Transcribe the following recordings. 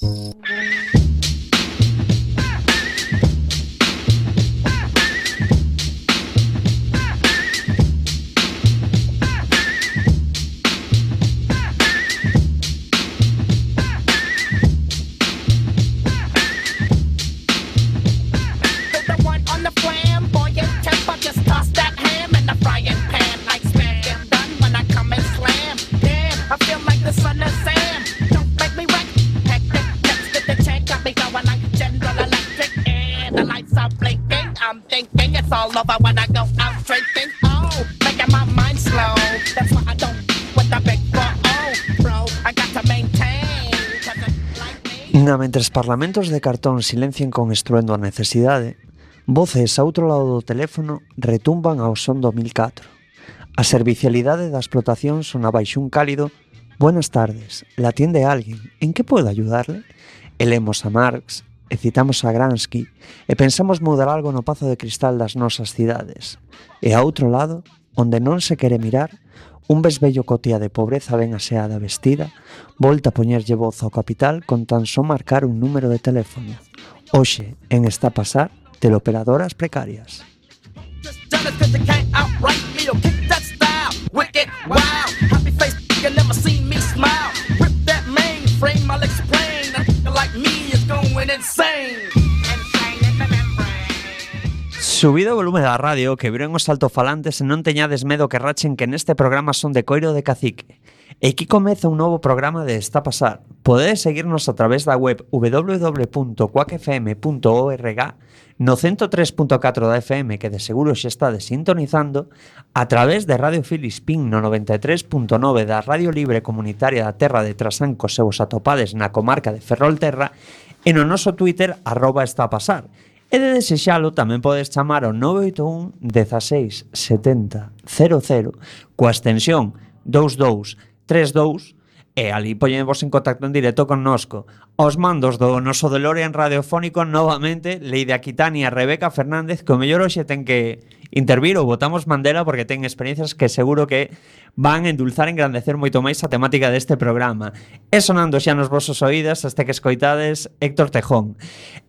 Yes. Mentres parlamentos de cartón silencian con estruendo a necesidade, voces a outro lado do teléfono retumban ao son do 1004. A servicialidade da explotación sona baixo un cálido Buenas tardes, la atiende alguén, en que podo ayudarle? E lemos a Marx, e citamos a Gransky, e pensamos mudar algo no pazo de cristal das nosas cidades. E a outro lado, onde non se quere mirar, Un besbello cotía de pobreza ben aseada vestida volta a poñerlle voz ao capital con tan só marcar un número de teléfono. Hoxe, en esta pasar, teleoperadoras precarias. Subida o volume da radio que viren os altofalantes e non teñades medo que rachen que neste programa son de coiro de cacique. E aquí comeza un novo programa de Está Pasar. Podedes seguirnos a través da web www.quakefm.org no 103.4 da FM que de seguro xa está desintonizando a través de Radio Filispín no 93.9 da Radio Libre Comunitaria da Terra de Trasancos se vos atopades na comarca de Ferrolterra e no noso Twitter arroba está pasar E de desexalo tamén podes chamar ao 981 16 70 00 coa extensión 2232 e ali poñemos en contacto en directo con nosco. Os mandos do noso DeLorean radiofónico novamente Leide Aquitania, e Rebeca Fernández que o mellor hoxe ten que intervir ou votamos Mandela porque ten experiencias que seguro que van a endulzar e engrandecer moito máis a temática deste programa. E sonando xa nos vosos oídas este que escoitades Héctor Tejón.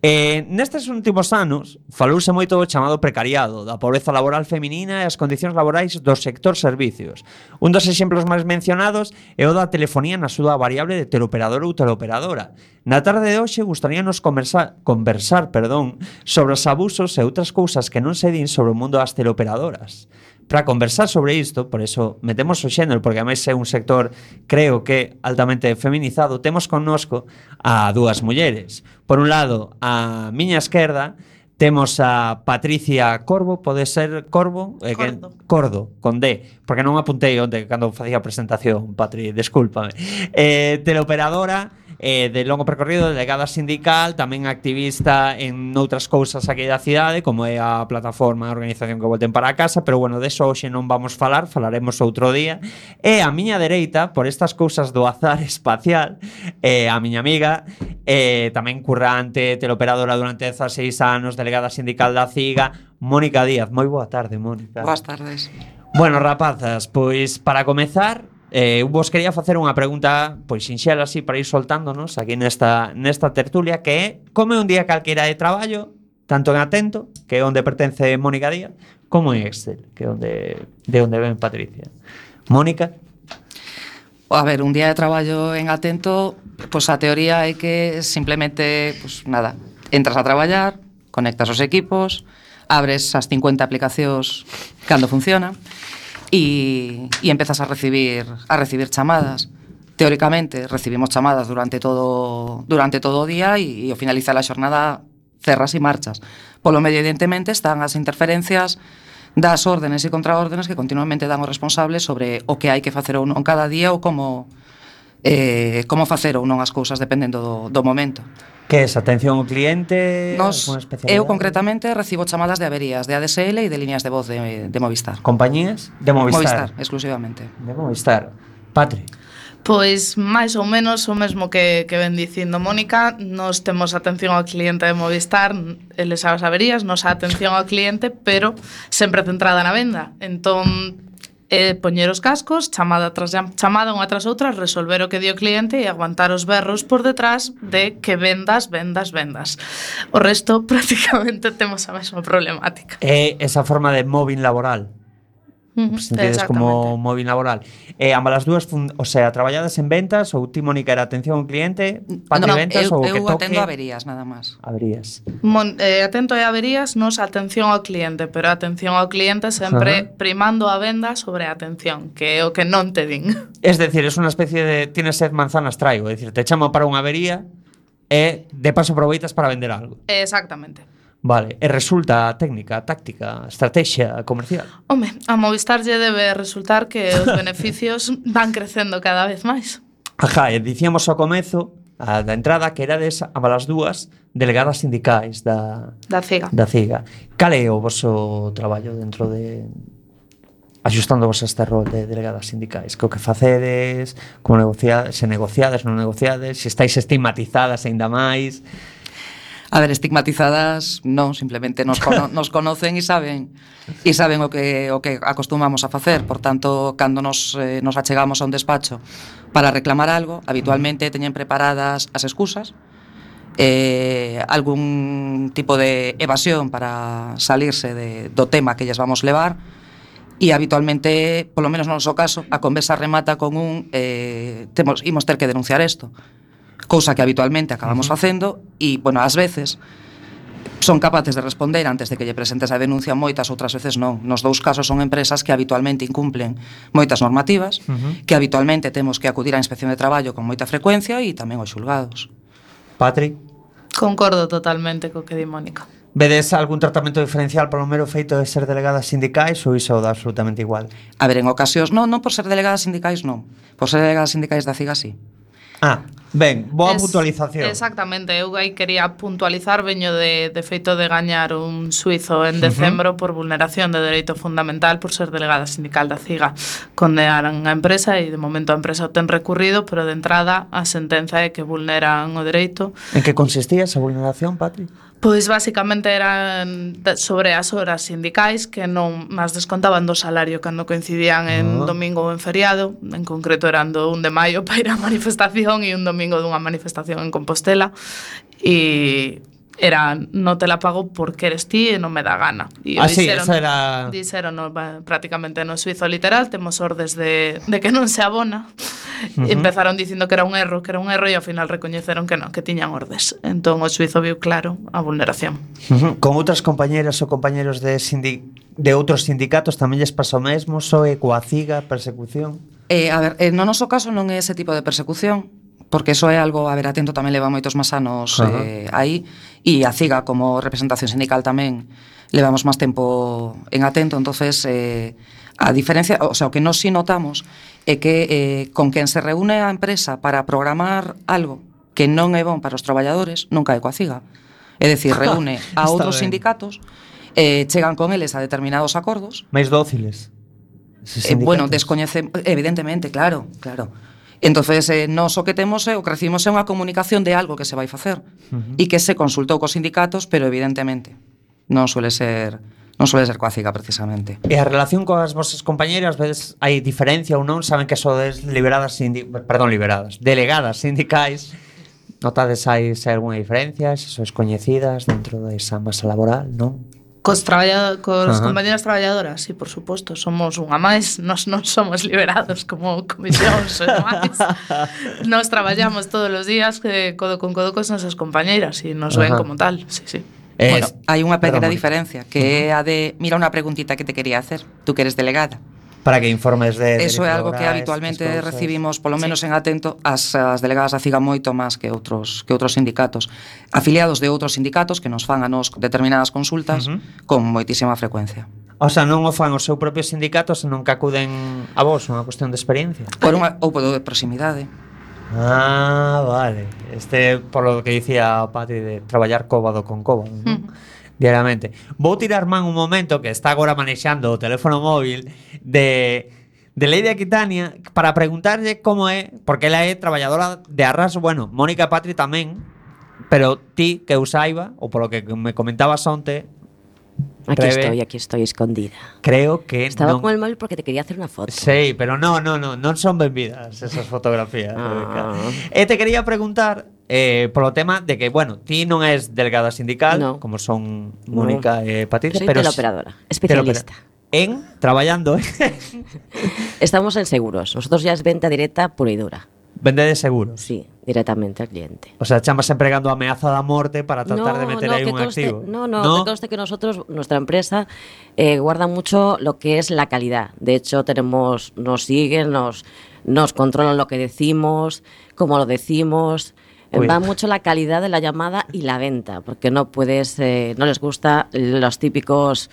Eh, nestes últimos anos falouse moito o chamado precariado, da pobreza laboral feminina e as condicións laborais do sector servicios. Un dos exemplos máis mencionados é o da telefonía na súa variable de teleoperador ou teleoperadora. Na tarde de hoxe gustaríanos conversar, conversar perdón, sobre os abusos e outras cousas que non se din sobre o mundo das teleoperadoras. Para conversar sobre isto, por eso metemos o xénero, porque ademais é un sector, creo que altamente feminizado, temos connosco a dúas mulleres. Por un lado, a miña esquerda, Temos a Patricia Corvo, pode ser Corvo, eh, Cordo. Que, Cordo, con D, porque non apuntei onde cando facía a presentación, Patri, descúlpame. Eh, teleoperadora, eh, de longo percorrido, delegada sindical, tamén activista en noutras cousas aquí da cidade, como é a plataforma, a organización que volten para a casa, pero bueno, deso hoxe non vamos falar, falaremos outro día. E a miña dereita, por estas cousas do azar espacial, eh, a miña amiga, eh, tamén currante, teleoperadora durante 16 anos, delegada sindical da CIGA, Mónica Díaz. Moi boa tarde, Mónica. Boas tardes. Bueno, rapazas, pois para comezar, Eh, vos quería facer unha pregunta pois sinxela así para ir soltándonos aquí nesta, nesta tertulia que é como é un día calquera de traballo tanto en Atento, que é onde pertence Mónica Díaz, como en Excel, que é onde, de onde ven Patricia. Mónica? A ver, un día de traballo en Atento, pois a teoría é que simplemente, pois nada, entras a traballar, conectas os equipos, abres as 50 aplicacións cando funciona, y, y empezas a recibir, a recibir chamadas teóricamente recibimos chamadas durante todo durante todo o día e, e ao finalizar a xornada cerras e marchas. Polo medio, evidentemente, están as interferencias das órdenes e contraórdenes que continuamente dan os responsables sobre o que hai que facer ou non cada día ou como eh, como facer ou non as cousas dependendo do, do momento. Que esa atención ao cliente? Nos, eu concretamente recibo chamadas de averías de ADSL e de líneas de voz de, de Movistar. Compañías? De Movistar. Movistar, exclusivamente. De Movistar. Patri. Pois máis ou menos o mesmo que, que ven dicindo Mónica Nos temos atención ao cliente de Movistar Eles as averías, nos a atención ao cliente Pero sempre centrada na venda Entón é poñer os cascos, chamada tras chamada unha tras outra, resolver o que dio o cliente e aguantar os berros por detrás de que vendas, vendas, vendas. O resto prácticamente temos a mesma problemática. É esa forma de móvil laboral Uh -huh, sentides como móvil laboral. E eh, ambas as dúas, o sea, traballadas en ventas ou ti, Mónica, era atención ao cliente, patri no, ventas eu, ou eu que toque... atendo averías, nada máis. Averías. Mon, eh, atento a averías, nos atención ao cliente, pero atención ao cliente sempre uh -huh. primando a venda sobre a atención, que é o que non te din. Es decir, es unha especie de tienes sed manzanas traigo, é dicir, te chamo para unha avería e de paso aproveitas para vender algo. Exactamente. Vale, e resulta técnica, táctica, estrategia comercial? Home, a Movistar lle debe resultar que os beneficios van crecendo cada vez máis. Ajá, e dicíamos ao comezo, a da entrada, que erades a las dúas delegadas sindicais da, da CIGA. Da CIGA. Cal é o vosso traballo dentro de axustándovos a este rol de delegadas sindicais que o que facedes como negociades, se negociades, non negociades se estáis estigmatizadas aínda máis A ver, estigmatizadas non, simplemente nos, cono, nos conocen e saben e saben o que o que acostumamos a facer, por tanto, cando nos eh, nos achegamos a un despacho para reclamar algo, habitualmente teñen preparadas as excusas, eh, algún tipo de evasión para salirse de, do tema que lles vamos levar, e habitualmente, polo menos no noso caso, a conversa remata con un eh, temos, imos ter que denunciar isto cousa que habitualmente acabamos uh -huh. facendo e, bueno, ás veces son capaces de responder antes de que lle presentes a denuncia moitas outras veces non. Nos dous casos son empresas que habitualmente incumplen moitas normativas, uh -huh. que habitualmente temos que acudir á inspección de traballo con moita frecuencia e tamén aos xulgados. Patri? Concordo totalmente co que di Mónica. Vedes algún tratamento diferencial polo mero feito de ser delegadas sindicais ou iso dá absolutamente igual? A ver, en ocasións, non, non por ser delegadas sindicais non, por ser delegadas sindicais da CIGA sí. Ah, Ben, boa es, puntualización. Exactamente, eu aí quería puntualizar veño de, de feito de gañar un suizo en decembro uh -huh. por vulneración de dereito fundamental por ser delegada sindical da CIGA. Condenaran a empresa e de momento a empresa o ten recurrido, pero de entrada a sentenza é que vulneran o dereito. En que consistía esa vulneración, Patri? Pois basicamente eran sobre as horas sindicais que non mas descontaban do salario cando coincidían en ah. domingo ou en feriado, en concreto eran do 1 de maio para ir á manifestación e un domingo dunha manifestación en Compostela e era no te la pago porque eres ti e non me dá gana. E ah, sí, dixeron, esa era... Dixeron no, prácticamente no suizo literal, temos ordes de, de que non se abona. Uh -huh. Empezaron dicindo que era un erro, que era un erro e ao final recoñeceron que non, que tiñan ordes. Entón o suizo viu claro a vulneración. Uh -huh. Con outras compañeras ou compañeros de, sindi de outros sindicatos tamén lles pasa o mesmo, soe coa ciga, persecución? Eh, a ver, eh, no noso caso non é ese tipo de persecución, porque eso é algo, a ver, atento tamén leva moitos máis anos uh -huh. eh, aí, e a CIGA como representación sindical tamén levamos máis tempo en atento, entonces eh, a diferencia, o sea, o que nos si notamos é que eh, con quen se reúne a empresa para programar algo que non é bon para os traballadores, nunca é coa CIGA. É dicir, reúne a outros ben. sindicatos eh, chegan con eles a determinados acordos. Máis dóciles. Eh, bueno, descoñecen, evidentemente, claro, claro. Entonces, eh, nós eh, o que temos é o que recibimos é unha comunicación de algo que se vai facer uh -huh. e que se consultou cos sindicatos, pero evidentemente non suele ser non suele ser coa precisamente. E a relación coas vosas compañeiras, vedes hai diferencia ou non? Saben que sodes liberadas sindi perdón, liberadas, delegadas sindicais. Notades hai se hai algunha diferencia, se sois coñecidas dentro desa de masa laboral, non? Cos, traballa, cos Ajá. compañeras traballadoras, sí, por suposto, somos unha máis, nós non somos liberados como comisión, son máis. Nos traballamos todos os días que codo con codo cos nosas compañeiras e nos ven Ajá. como tal, sí, sí. Es, bueno, hai unha pequena diferencia, que é a de, mira unha preguntita que te quería hacer, tú que eres delegada para que informes de Eso é algo que habitualmente esas recibimos, polo menos sí. en Atento, as, as delegadas da CIGA moito máis que outros que outros sindicatos. Afiliados de outros sindicatos que nos fan a nos determinadas consultas uh -huh. con moitísima frecuencia. O sea, non o fan os seu propio sindicato, senón que acuden a vos, unha cuestión de experiencia. Por unha, ou por de proximidade. Ah, vale. Este, por lo que dicía o Patri, de traballar cóbado con cóbado. ¿no? Diariamente. Vou tirar man un momento que está agora manexando o teléfono móvil de de Leide Aquitania para preguntarlle como é, porque ela é traballadora de Arras, bueno, Mónica Patri tamén, pero ti que eu saiba, ou polo que me comentabas onte, Aquí Rebe, estoy, aquí estoy escondida. Creo que Estaba con el móvil porque te quería hacer una foto. Sí, pero no, no, no, non son benvidas esas fotografías. Ah. Rebeca. E te quería preguntar eh, polo tema de que, bueno, ti non és delegada sindical, No. como son Mónica e Patricia, Soy pero teleoperadora, s- especialista. teleopera- En traballando Estamos en seguros. Nosotros ya es venta directa pura y dura. vende de seguros. Sí, directamente al cliente. O sea, chamas empregando ameaza da morte para tratar de meter aí que un conste- activo. No, no, que conste que nosotros, nuestra empresa, eh, guarda mucho lo que es la calidad. De hecho, tenemos, nos siguen, nos, nos controlan lo que decimos, cómo lo decimos. Va mucho la calidad de la llamada y la venta, porque no puedes, eh, no les gusta los típicos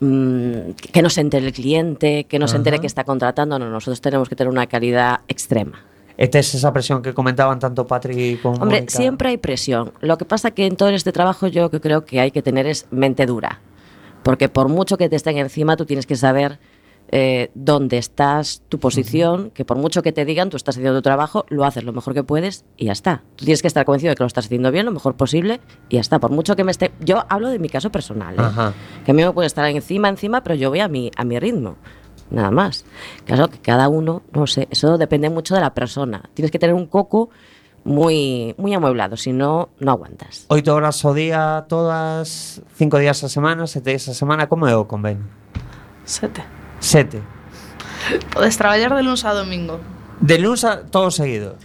mm, que no se entere el cliente, que no se entere que está contratando. No, nosotros tenemos que tener una calidad extrema. E tes esa presión que comentaban tanto Patri como Hombre, siempre hay presión. Lo que pasa que en todo este trabajo yo que creo que hay que tener es mente dura. Porque por mucho que te estén encima, tú tienes que saber eh, dónde estás, tu posición, que por mucho que te digan, tú estás haciendo tu trabajo, lo haces lo mejor que puedes y ya está. Tú tienes que estar convencido de que lo estás haciendo bien, lo mejor posible y ya está. Por mucho que me esté... Yo hablo de mi caso personal, ¿eh? Que a mí me puede estar encima, encima, pero yo voy a mi, a mi ritmo. Nada más. Claro que cada uno, no sé, eso depende mucho de la persona. Tienes que tener un coco muy, muy amueblado, si no, no aguantas. Oito horas ao día, todas, cinco días a semana, sete días a semana, como é o convenio? Sete. Sete. Podes traballar de luns a domingo. De luns a todo seguido.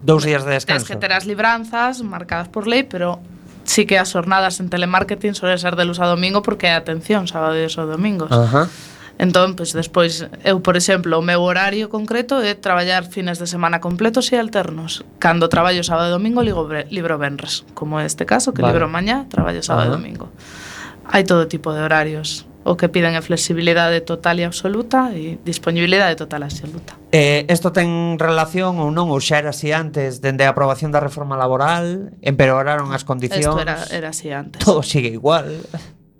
Dous días de descanso. Tens que ter as libranzas marcadas por lei, pero sí que as jornadas en telemarketing suelen ser de luns a domingo porque hai atención sábado e domingos. Ajá. Entón, pois, despois, eu, por exemplo, o meu horario concreto é traballar fines de semana completos e alternos. Cando traballo sábado e domingo, ligo libro venres. Como este caso, que vale. libro mañá, traballo sábado e domingo. Hai todo tipo de horarios o que piden é flexibilidade total e absoluta e disponibilidade total e absoluta. Eh, isto ten relación ou non, ou xa era así antes, dende a aprobación da reforma laboral, empeoraron as condicións. Isto era, era así antes. Todo sigue igual.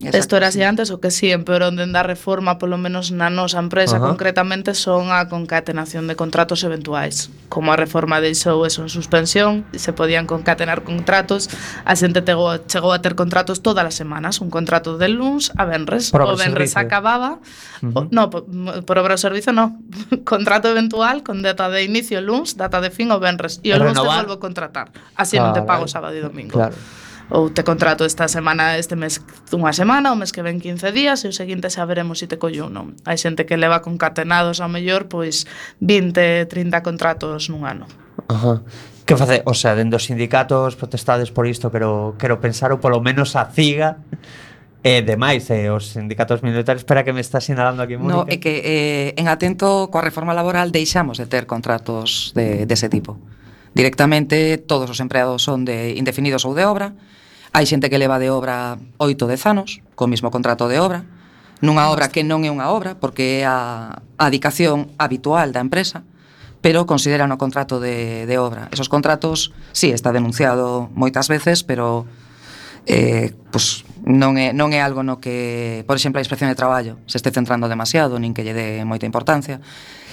Isto era así antes, o que sí, empeorou dende a reforma, polo menos na nosa empresa Ajá. concretamente, son a concatenación de contratos eventuais. Como a reforma deixou eso en suspensión, se podían concatenar contratos, a xente tegou, chegou a ter contratos todas as semanas, un contrato de luns a venres, o venres servicio. acababa, uh -huh. o, no, por, por obra o servizo no, contrato eventual con data de inicio luns, data de fin o venres, e o luns te volvo contratar, así ah, non te ah, pago vale. sábado e domingo. Claro ou te contrato esta semana, este mes unha semana, o mes que ven 15 días e o seguinte xa veremos se si te collo non. Hai xente que leva concatenados ao mellor pois 20, 30 contratos nun ano. Ajá. Que face, o sea, dentro dos sindicatos protestades por isto, pero quero pensar ou polo menos a CIGA E eh, demais, eh, os sindicatos militares Espera que me está sinalando aquí Mónica No, é que eh, en atento coa reforma laboral Deixamos de ter contratos de, dese tipo Directamente todos os empleados son de indefinidos ou de obra Hai xente que leva de obra oito dez anos, co mismo contrato de obra, nunha obra que non é unha obra, porque é a, a adicación habitual da empresa, pero consideran o contrato de, de obra. Esos contratos, sí, está denunciado moitas veces, pero eh, pues, non, é, non é algo no que, por exemplo, a inspección de traballo se este centrando demasiado, nin que lle dé moita importancia.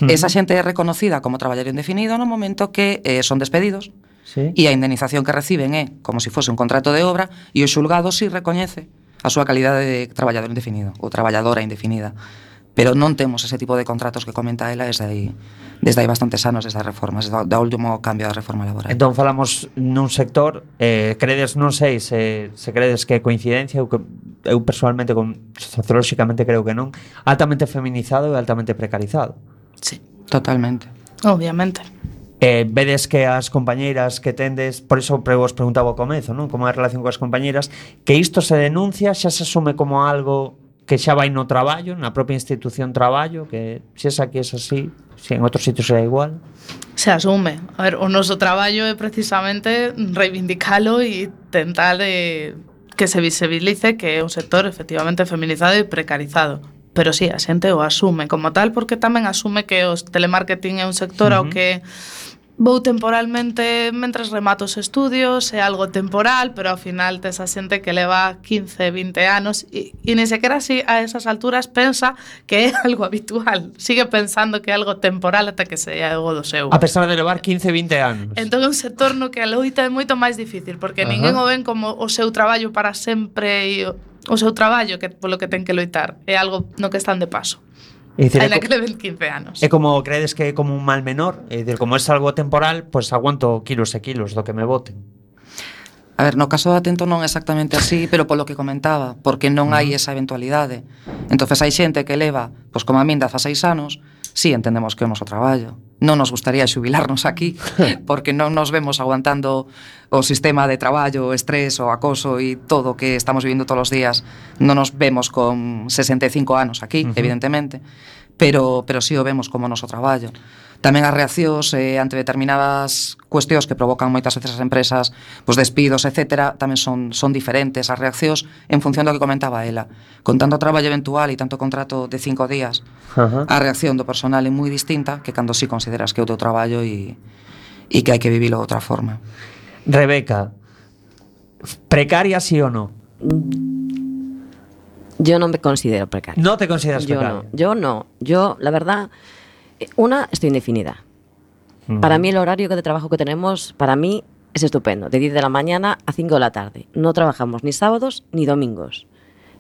Mm. Esa xente é reconocida como traballador indefinido no momento que eh, son despedidos, sí. e a indemnización que reciben é como se fose un contrato de obra e o xulgado si recoñece a súa calidade de traballador indefinido ou traballadora indefinida. Pero non temos ese tipo de contratos que comenta ela desde aí, desde aí bastantes anos desde as reformas, desde o último cambio da reforma laboral. Entón falamos nun sector, eh, credes, non sei se, se credes que é coincidencia ou que eu personalmente, con, sociolóxicamente creo que non, altamente feminizado e altamente precarizado. Sí, totalmente. Obviamente. Eh, vedes que as compañeiras que tendes, por iso vos preguntaba ao comezo, non? Como é a relación coas compañeiras, que isto se denuncia, xa se asume como algo que xa vai no traballo, na propia institución traballo, que se esa que es así, se en outros sitios será igual. Se asume. A ver, o noso traballo é precisamente reivindicalo e tentar eh, que se visibilice que é un sector efectivamente feminizado e precarizado pero sí, a xente o asume como tal porque tamén asume que o telemarketing é un sector uh -huh. ao que vou temporalmente mentres remato os estudios, é algo temporal, pero ao final tes a xente que leva 15, 20 anos e, e ni sequera si a esas alturas pensa que é algo habitual. Sigue pensando que é algo temporal ata que se algo do seu. A pesar de levar 15, 20 anos. Entón é un sector no que a loita é moito máis difícil, porque uh -huh. ninguén o ven como o seu traballo para sempre e o seu traballo que polo que ten que loitar é algo no que están de paso Dicir, Ainda que leven 15 anos. É como credes que é como un mal menor, é dicir, como é algo temporal, pois pues aguanto kilos e kilos do que me boten. A ver, no caso de atento non é exactamente así, pero polo que comentaba, porque non hai esa eventualidade. Entonces hai xente que leva, pois como a min, 16 anos, sí entendemos que é o noso traballo. Non nos gustaría xubilarnos aquí, porque non nos vemos aguantando o sistema de traballo, o estrés, o acoso e todo o que estamos vivindo todos os días. Non nos vemos con 65 anos aquí, uh -huh. evidentemente, pero, pero sí o vemos como noso traballo. Tamén as reaccións eh, ante determinadas cuestións que provocan moitas veces as empresas, pois despidos, etc., tamén son, son diferentes as reaccións en función do que comentaba ela. Con tanto traballo eventual e tanto contrato de cinco días, Ajá. a reacción do personal é moi distinta que cando sí consideras que é o teu traballo e, e que hai que vivilo de outra forma. Rebeca, precaria sí o no? Yo no me considero precaria. No te consideras yo precaria. no, yo no. Yo, la verdad, una, estoy indefinida. Para mí el horario de trabajo que tenemos, para mí es estupendo. De 10 de la mañana a 5 de la tarde. No trabajamos ni sábados ni domingos.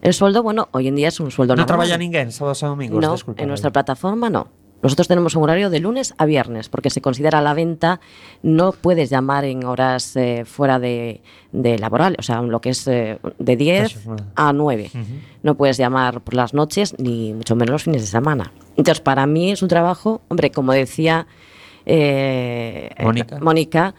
El sueldo, bueno, hoy en día es un sueldo No normal. traballa ninguén sábados e domingos, No, en nuestra plataforma no. Nosotros tenemos un horario de lunes a viernes, porque se considera la venta, no puedes llamar en horas eh, fuera de, de laboral, o sea, lo que es eh, de 10 Eso, bueno. a 9. Ujú. No puedes llamar por las noches, ni mucho menos los fines de semana. Entonces, para mí es un trabajo, hombre, como decía eh, Mónica. Mónica,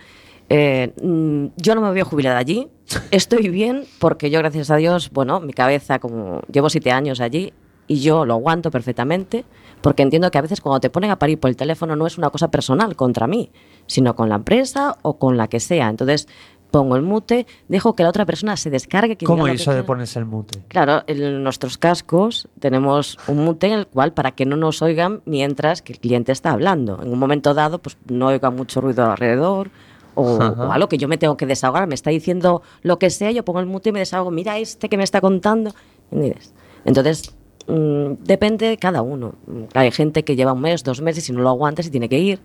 eh, mm, yo no me veo jubilada allí. Estoy bien porque yo, gracias a Dios, bueno, mi cabeza, como llevo siete años allí y yo lo aguanto perfectamente, porque entiendo que a veces cuando te ponen a parir por el teléfono no es una cosa personal contra mí, sino con la empresa o con la que sea. Entonces pongo el mute, dejo que la otra persona se descargue. que ¿Cómo lo que de ponerse el mute? Claro, en nuestros cascos tenemos un mute en el cual para que no nos oigan mientras que el cliente está hablando. En un momento dado, pues no oiga mucho ruido alrededor o, o algo que yo me tengo que desahogar. Me está diciendo lo que sea, yo pongo el mute y me desahogo. Mira este que me está contando. ¿Entiendes? Entonces, mm, depende de cada uno. Hay gente que lleva un mes, dos meses y no lo aguanta y tiene que ir.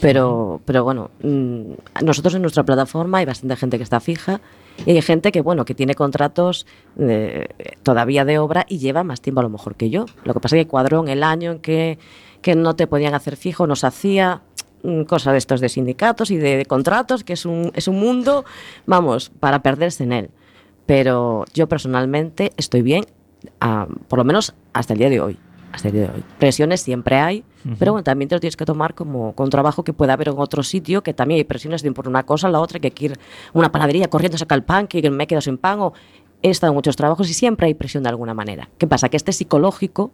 Pero, pero bueno, mm, nosotros en nuestra plataforma hay bastante gente que está fija y hay gente que, bueno, que tiene contratos eh, todavía de obra y lleva más tiempo a lo mejor que yo. Lo que pasa es que cuadró en el año en que, que no te podían hacer fijo, nos hacía mm, cosa de estos de sindicatos y de, de contratos, que es un, es un mundo, vamos, para perderse en él. Pero yo personalmente estoy bien, ah, por lo menos hasta el día de hoy. Hasta el día de hoy. Presiones siempre hay, pero bueno, también te lo tienes que tomar como con trabajo que puede haber en otro sitio, que también hay presiones de por una cosa, la otra, que hay que ir a una panadería corriendo a sacar el pan, que me quedo sin pan, o he estado en muchos trabajos y siempre hay presión de alguna manera. ¿Qué pasa? Que este es psicológico,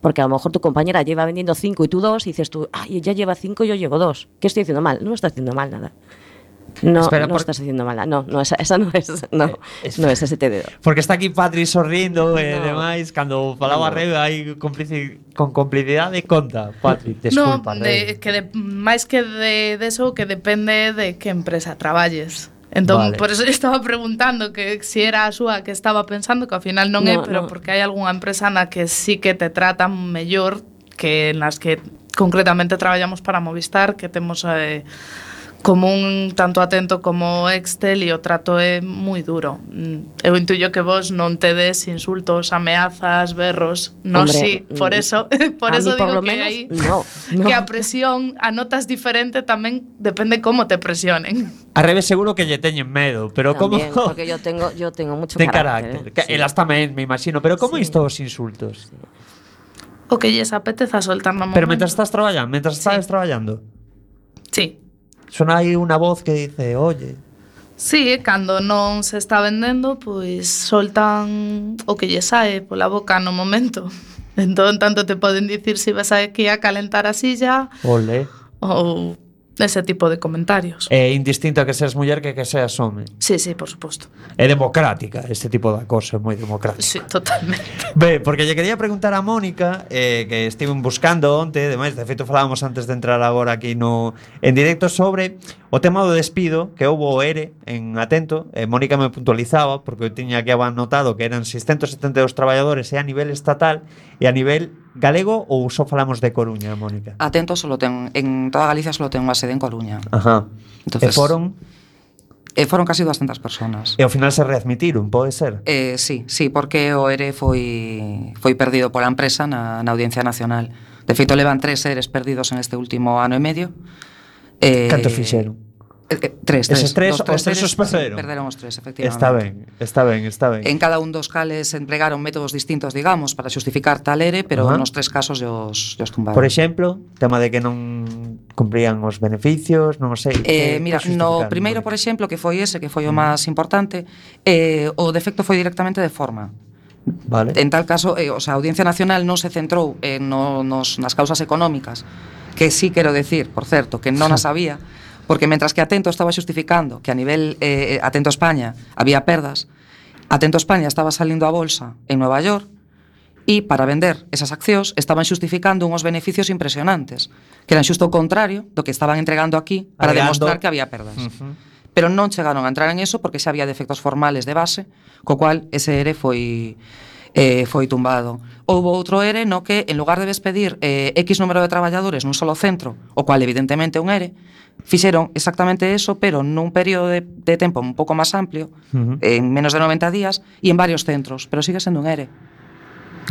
porque a lo mejor tu compañera lleva vendiendo cinco y tú dos, y dices tú, ay, ella lleva cinco y yo llevo dos. ¿Qué estoy haciendo mal? No estás haciendo mal nada. No, Espera, no por... estás diciendo mala. No, no esa, esa no es. No, eh, es... no es ese te dedo. Porque está aquí Patri sorrindo e eh, demais. Cando falaba no. Rebe, hai complici... con complicidade conta, Patri. Desculpa, no, de, que de, máis que de, de eso, que depende de que empresa traballes. Entón, vale. por eso estaba preguntando que si era a súa que estaba pensando, que ao final non no, é, pero no. porque hai algunha empresa na que sí que te tratan mellor que nas que concretamente traballamos para Movistar, que temos eh, común tanto atento como Excel e o trato é moi duro. Mm, eu intuyo que vos non tedes insultos, ameazas, berros. Non si, sí, mm, por eso, por eso digo por que menos, aí no, no. que a presión a notas diferente tamén depende como te presionen. A revés seguro que lle teñen medo, pero También, como porque yo tengo yo tengo mucho Ten carácter. carácter. ¿eh? Sí. Elas tamén, me imagino, pero como sí. isto os insultos? O que lles apeteza soltar no momento. Pero mentras estás traballando, mentras sí. estás traballando. Sí sona aí unha voz que dice, oye... Sí, cando non se está vendendo, pois soltan o que lle sae pola boca no momento. Entón, tanto te poden dicir se si vas aquí a calentar a silla... Olé. Ou ese tipo de comentarios. É indistinto a que seas muller que que seas home. Sí, sí, por suposto. É democrática este tipo de cosa, é moi democrática. Sí, totalmente. Ve, porque lle quería preguntar a Mónica eh, que estiven buscando onte, demais, de feito falábamos antes de entrar agora aquí no en directo sobre o tema do despido que houve o ERE en Atento, eh, Mónica me puntualizaba porque eu tiña que anotado que eran 672 traballadores e a nivel estatal e a nivel galego ou só falamos de Coruña, Mónica? Atento só ten, en toda Galicia só ten unha sede en Coruña. Ajá. Entonces, e foron E foron casi 200 personas. E ao final se readmitiron, pode ser? Eh, sí, sí, porque o ERE foi, foi perdido pola empresa na, na Audiencia Nacional. De feito, levan tres EREs perdidos en este último ano e medio. Eh, Cantos fixeron? Eh, tres, tres. Eses tres, dos, tres, os tres os perderon. Perderon os tres, efectivamente. Está ben, está ben, está ben. En cada un dos cales empregaron métodos distintos, digamos, para xustificar tal ere, pero uh -huh. nos tres casos os, os tumbaron. Por exemplo, tema de que non cumprían os beneficios, non sei. Eh, que, mira, que no primeiro, por exemplo, que foi ese, que foi o máis importante, eh, o defecto foi directamente de forma. Vale. En tal caso, eh, o sea, a Audiencia Nacional non se centrou eh, no, nos, nas causas económicas, que sí quero decir, por certo, que non as había, Porque mentras que Atento estaba xustificando que a nivel eh, Atento España había perdas, Atento España estaba salindo a bolsa en Nueva York e para vender esas accións estaban xustificando unhos beneficios impresionantes, que eran xusto o contrario do que estaban entregando aquí para Agregando. demostrar que había perdas. Uh -huh. Pero non chegaron a entrar en eso porque xa había defectos formales de base, co cual ese ERE foi eh, foi tumbado. Houve outro ERE no que, en lugar de despedir eh, X número de traballadores nun solo centro, o cual evidentemente é un ERE, fixeron exactamente eso, pero nun período de, de tempo un pouco máis amplio, uh -huh. en menos de 90 días, e en varios centros, pero sigue sendo un ERE.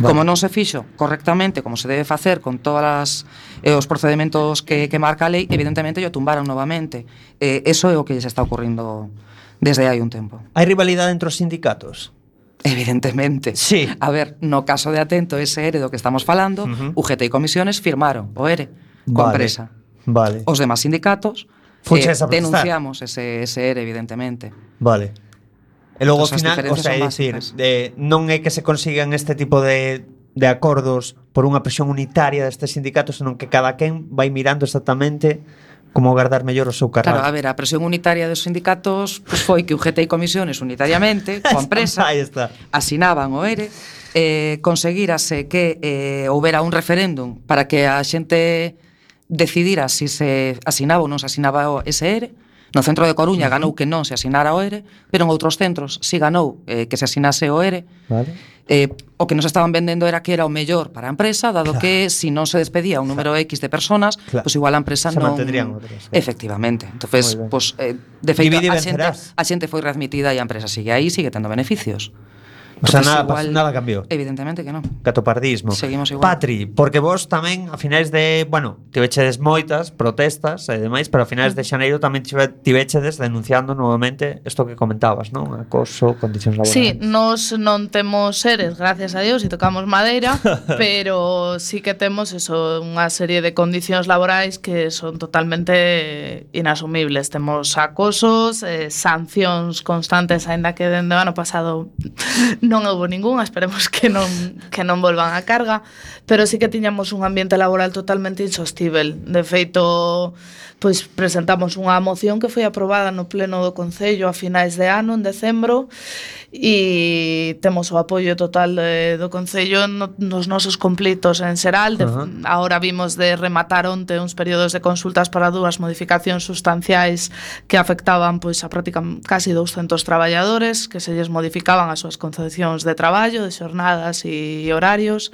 Vale. Como non se fixo correctamente, como se debe facer con todas eh, os procedementos que, que marca a lei, evidentemente o tumbaron novamente. Eh, eso é o que se está ocurrindo desde hai un tempo. Hai rivalidade entre os sindicatos? Evidentemente. Sí. A ver, no caso de atento ese ERE do que estamos falando, uh -huh. UGT e comisiones firmaron o ERE con vale. Vale. Os demás sindicatos eh, denunciamos ese, ese ERE, evidentemente. Vale. E logo, ao final, o sea, é dicir, de, non é que se consigan este tipo de, de acordos por unha presión unitaria destes sindicatos, senón que cada quen vai mirando exactamente como guardar mellor o seu carral. Claro, a ver, a presión unitaria dos sindicatos pues, foi que UGT e Comisiones unitariamente, coa empresa, está. asinaban o ERE, eh, conseguirase que eh, houbera un referéndum para que a xente decidira se si se asinaba ou non se asinaba ese ERE, No centro de Coruña ganou que non se asinara o ERE, pero en outros centros si ganou eh, que se asinase o ERE. Vale. Eh, o que nos estaban vendendo era que era o mellor para a empresa, dado claro. que se si non se despedía un número claro. X de personas, claro. pois pues igual a empresa se non outras, claro. Efectivamente. Entonces, pois pues, eh, de feito a xente, a xente foi readmitida e a empresa sigue aí, sigue tendo beneficios. O sea, nada, igual, nada cambiou. Evidentemente que non. Gatopardismo. Seguimos igual. Patri, porque vos tamén a finais de, bueno, tivechedes moitas protestas e demais, pero a finais de xaneiro tamén tivechedes denunciando novamente isto que comentabas, non? Acoso, condicións laborales. Sí, nos non temos seres, gracias a Dios, e tocamos madeira, pero sí que temos eso, unha serie de condicións laborais que son totalmente inasumibles. Temos acosos, eh, sancións constantes, aínda que dende o ano pasado non houve ningunha, esperemos que non, que non volvan a carga, pero sí que tiñamos un ambiente laboral totalmente insostível. De feito, pois presentamos unha moción que foi aprobada no pleno do Concello a finais de ano, en decembro, e temos o apoio total de, do Concello no, nos nosos conflitos en Seral. De, uh -huh. Ahora vimos de rematar onte uns períodos de consultas para dúas modificacións sustanciais que afectaban pois a práctica casi 200 traballadores que se lles modificaban as súas concepcións de traballo, de xornadas e horarios.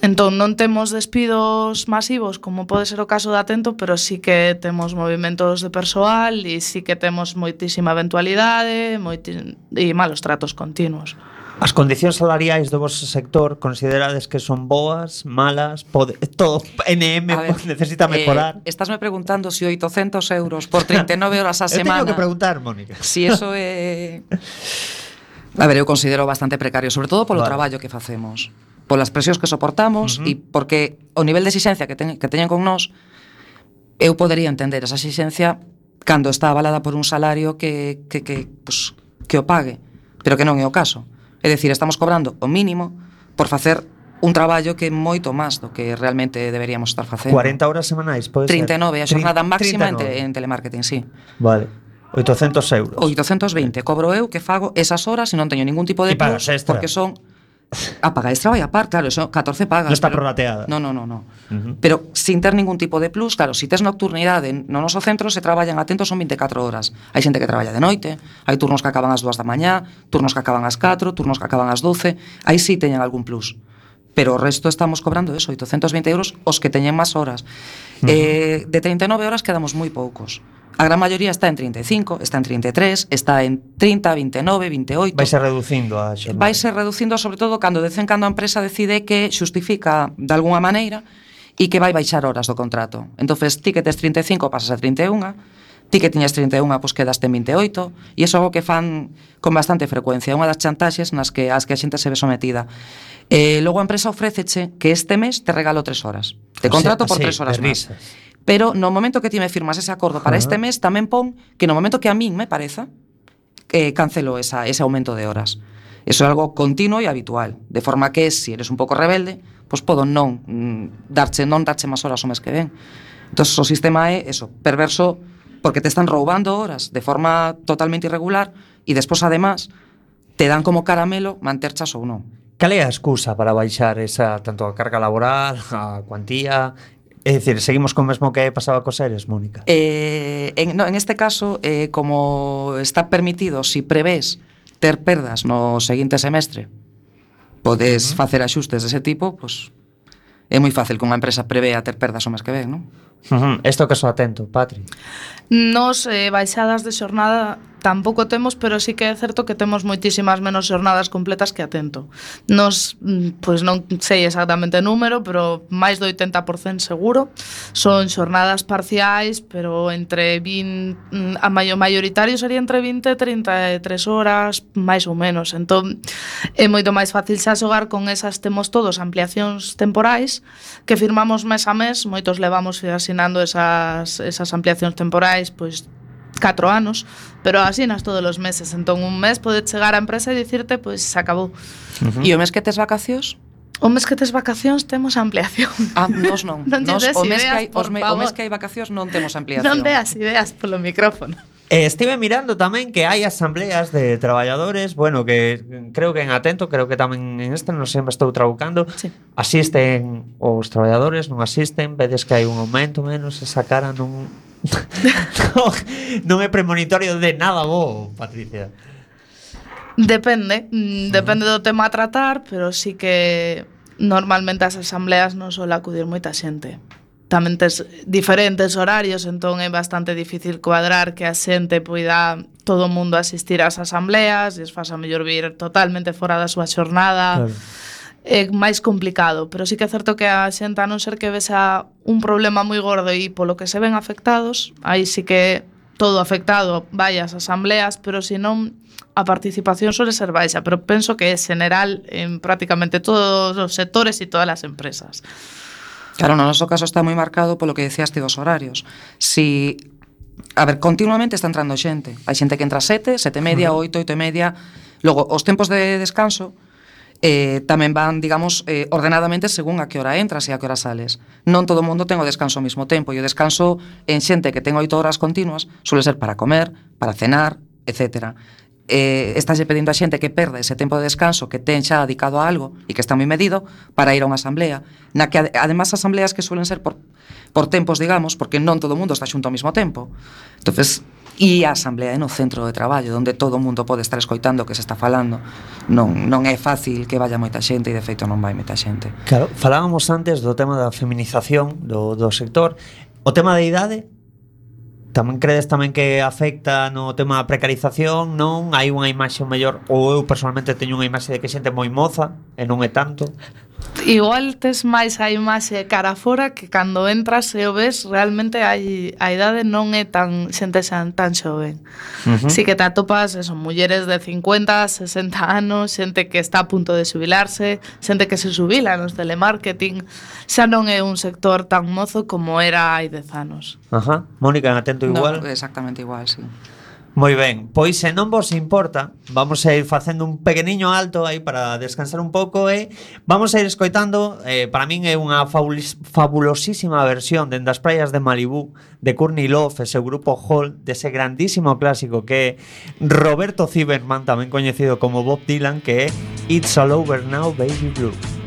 Entón non temos despidos masivos como pode ser o caso da Atento, pero sí que temos movimentos de persoal e sí que temos moitísima eventualidade moiti... e malos tratos continuos. As condicións salariais do vosso sector considerades que son boas, malas, pode, todo NM ver, necesita eh, mejorar? Eh, estásme preguntando se si 800 euros por 39 horas a semana... Eu teño que preguntar, Mónica. Si eso é... A ver, eu considero bastante precario, sobre todo polo vale. traballo que facemos polas presións que soportamos uh -huh. e porque o nivel de exixencia que, ten, que teñen con nós eu podería entender esa exixencia cando está avalada por un salario que, que, que, pues, que o pague pero que non é o caso é dicir, estamos cobrando o mínimo por facer un traballo que é moito máis do que realmente deberíamos estar facendo. 40 horas semanais, pode 39, ser? 39, a xornada máxima 39. en, te, en telemarketing, sí. Vale. 800 euros. 820, cobro eu que fago esas horas e non teño ningún tipo de... E pagas extra. Porque son A paga extra vai a par, claro, eso 14 pagas. No está pero, prorrateada. No, no, no, no. Uh -huh. Pero sin ter ningún tipo de plus, claro, si tes nocturnidade no noso centro se traballan atentos son 24 horas. Hai xente que traballa de noite, hai turnos que acaban ás 2 da mañá, turnos que acaban ás 4, turnos que acaban ás 12, aí sí teñen algún plus. Pero o resto estamos cobrando eso, 820 euros os que teñen máis horas. Uh -huh. eh, de 39 horas quedamos moi poucos. A gran maioría está en 35, está en 33, está en 30, 29, 28. Vai ser reducindo a xornada. Vai ser reducindo sobre todo cando de cando a empresa decide que xustifica de algunha maneira e que vai baixar horas do contrato. Entonces, ti que tes 35 pasas a 31, ti que tiñas 31, pois quedaste en 28, e iso é algo que fan con bastante frecuencia, unha das chantaxes nas que as que a xente se ve sometida. Eh, logo a empresa ofréceche que este mes te regalo tres horas. Te contrato por tres horas máis. Pero no momento que ti me firmas ese acordo para este mes, tamén pon que no momento que a min me pareza, eh, cancelo esa, ese aumento de horas. Eso é algo continuo e habitual, de forma que se si eres un pouco rebelde, pois podo non mm, darche non darche máis horas o mes que ven. Entón, o sistema é eso, perverso porque te están roubando horas de forma totalmente irregular e despois, además, te dan como caramelo manterchas ou non. Cal é a excusa para baixar esa tanto a carga laboral, a cuantía, É dicir, seguimos con mesmo que pasaba cos seres, Mónica. Eh, en, no, en este caso, eh, como está permitido, si prevés ter perdas no seguinte semestre, podes uh -huh. facer axustes dese tipo, pois pues, é moi fácil que unha empresa prevea ter perdas o mes que ven, non? Isto uh -huh. que so atento, Patri. Nos, eh, baixadas de xornada, tampouco temos, pero sí que é certo que temos moitísimas menos xornadas completas que atento. Nos, mm, pois pues non sei exactamente o número, pero máis do 80% seguro son xornadas parciais, pero entre 20 mm, a maio maioritario sería entre 20 e 33 horas, máis ou menos. Entón, é moito máis fácil xa xogar con esas temos todos ampliacións temporais que firmamos mes a mes, moitos levamos asinando esas, esas ampliacións temporais, pois catro anos, pero asinas todos os meses. Entón, un mes pode chegar a empresa e dicirte, pois, pues, se acabou. Uh -huh. E o mes que tes vacacións? O mes que tes vacacións temos ampliación. Ah, nos non. non nos, o, mes ideas, que hai, os me, o mes que hai vacacións non temos ampliación. Non deas ideas polo micrófono. Eh, estive mirando tamén que hai asambleas de traballadores, bueno, que creo que en Atento, creo que tamén en este, non sempre estou trabucando, sí. asisten os traballadores, non asisten, vedes que hai un aumento menos, esa cara non non é premonitorio de nada bo, Patricia. Depende, mm, depende do tema a tratar, pero sí que normalmente as asambleas non sola acudir moita xente. Tamén tes diferentes horarios, entón é bastante difícil cuadrar que a xente poida todo o mundo asistir ás asambleas, e es fasa mellor vir totalmente fora da súa xornada. Claro é máis complicado, pero sí que é certo que a xente a non ser que vexa un problema moi gordo e polo que se ven afectados, aí sí que todo afectado vai ás asambleas, pero se non a participación suele ser baixa, pero penso que é general en prácticamente todos os sectores e todas as empresas. Claro, no noso caso está moi marcado polo que decíaste dos horarios. Si A ver, continuamente está entrando xente. Hai xente que entra sete, sete e media, oito, oito e media. Logo, os tempos de descanso, eh, tamén van, digamos, eh, ordenadamente según a que hora entras e a que hora sales. Non todo o mundo ten o descanso ao mesmo tempo, e o descanso en xente que ten oito horas continuas suele ser para comer, para cenar, etc. Eh, estáse pedindo a xente que perde ese tempo de descanso que ten xa dedicado a algo e que está moi medido para ir a unha asamblea na que ad además asambleas que suelen ser por, por tempos, digamos, porque non todo o mundo está xunto ao mesmo tempo entonces e a asamblea é no centro de traballo onde todo o mundo pode estar escoitando o que se está falando non, non é fácil que vaya moita xente e de feito non vai moita xente Claro, falábamos antes do tema da feminización do, do sector o tema da idade tamén credes tamén que afecta no tema da precarización, non? Hai unha imaxe mellor ou eu personalmente teño unha imaxe de que xente moi moza e non é tanto. Igual tes máis a imaxe eh, cara fora que cando entras e o ves realmente hai, a idade non é tan xente tan, tan xoven. Uh -huh. Si que te atopas eso, mulleres de 50, 60 anos, xente que está a punto de subilarse, xente que se subila nos telemarketing, xa non é un sector tan mozo como era hai 10 anos. Ajá. Mónica, en atento igual? No, exactamente igual, sí. Moi ben, pois se non vos importa, vamos a ir facendo un pequeniño alto aí para descansar un pouco e vamos a ir escoitando, eh, para min é unha fabulosísima versión dende as praias de Malibú de Courtney Love, ese grupo Hall dese de grandísimo clásico que é Roberto Zimmerman, tamén coñecido como Bob Dylan, que é It's All Over Now, Baby Blue.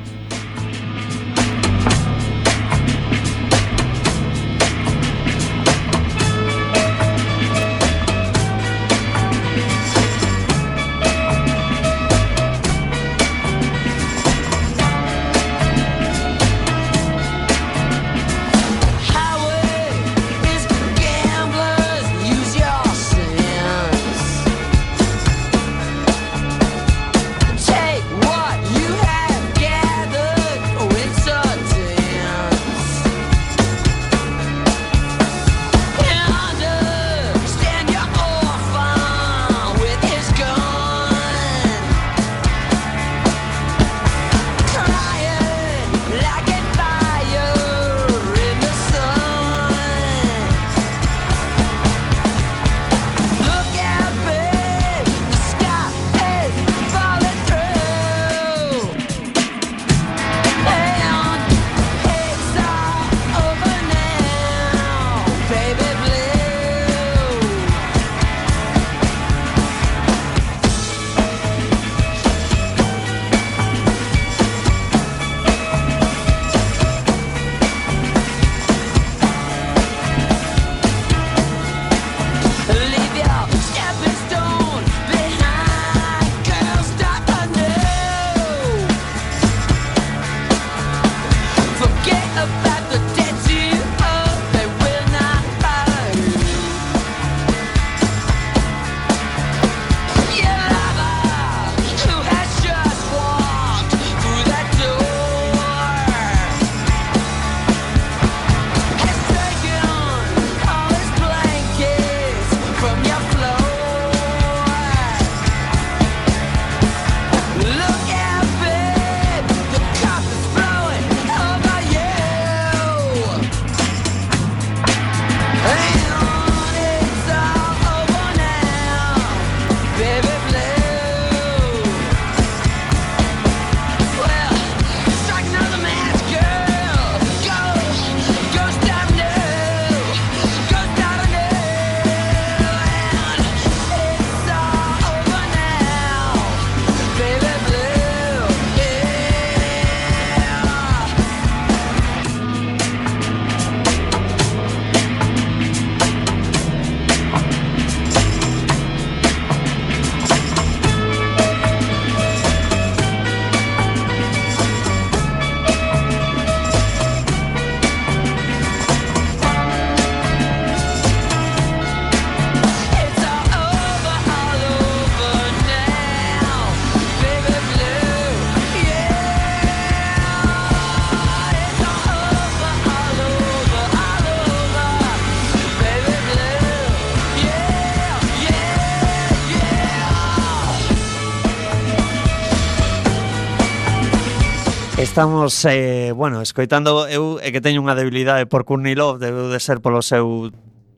Estamos, eh, bueno, escoitando eu é que teño unha debilidade por Courtney Love, debe de ser polo seu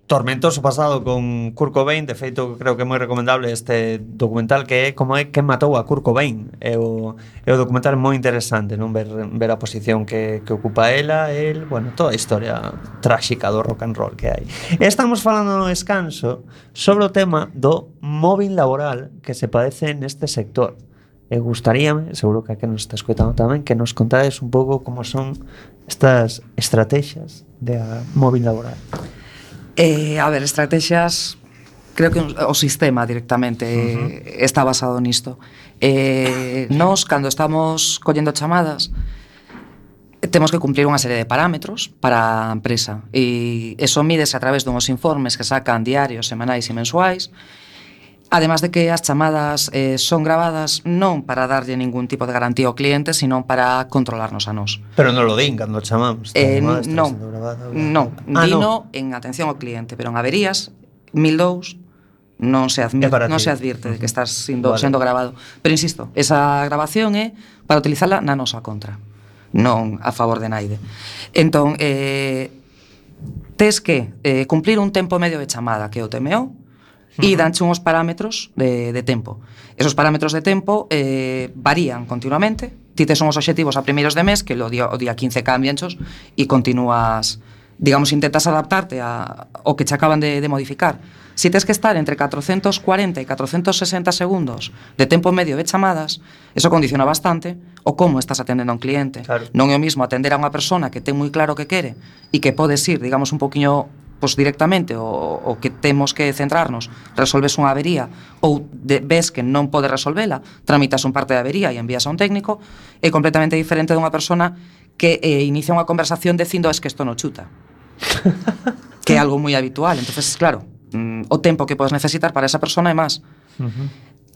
tormentoso pasado con Kurt Cobain, de feito creo que é moi recomendable este documental que é como é que matou a Kurt Cobain. É o, é o documental moi interesante, non ver, ver a posición que, que ocupa ela, el, bueno, toda a historia tráxica do rock and roll que hai. Estamos falando no descanso sobre o tema do móvil laboral que se padece neste sector e gustaríame, seguro que a que nos está escoitando tamén, que nos contades un pouco como son estas estrategias a móvil laboral. Eh, a ver, estrategias creo que o sistema directamente eh, uh -huh. está basado nisto. Eh, nos, cando estamos collendo chamadas, temos que cumplir unha serie de parámetros para a empresa e eso mídese a través dunhos informes que sacan diarios, semanais e mensuais Además de que as chamadas eh, son grabadas non para darlle ningún tipo de garantía ao cliente, sino para controlarnos a nós. Pero non lo din cando chamamos. Eh, non, non, ah, dino no. en atención ao cliente, pero en averías, 1002, non se admite, non se advirte de que estás sendo, vale. sendo grabado. Pero insisto, esa grabación é para utilizala na nosa contra, non a favor de naide. Entón, eh, tes que eh, cumplir un tempo medio de chamada que é o TMO, e uh -huh. danche uns parámetros de, de tempo. Esos parámetros de tempo eh, varían continuamente, ti tes uns obxectivos a primeiros de mes, que o día, o día 15 cambianchos e continúas, digamos, intentas adaptarte a, o que che acaban de, de modificar. Si tes que estar entre 440 e 460 segundos de tempo medio de chamadas, eso condiciona bastante o como estás atendendo a un cliente. Claro. Non é o mismo atender a unha persona que ten moi claro que quere e que podes ir, digamos, un poquinho pois directamente o, o que temos que centrarnos, resolves unha avería ou de, ves que non pode resolvela, tramitas un parte de avería e envías a un técnico, é completamente diferente dunha persona que eh, inicia unha conversación dicindo es que isto non chuta. que é algo moi habitual, entonces claro, mm, o tempo que podes necesitar para esa persona é máis. Uh -huh.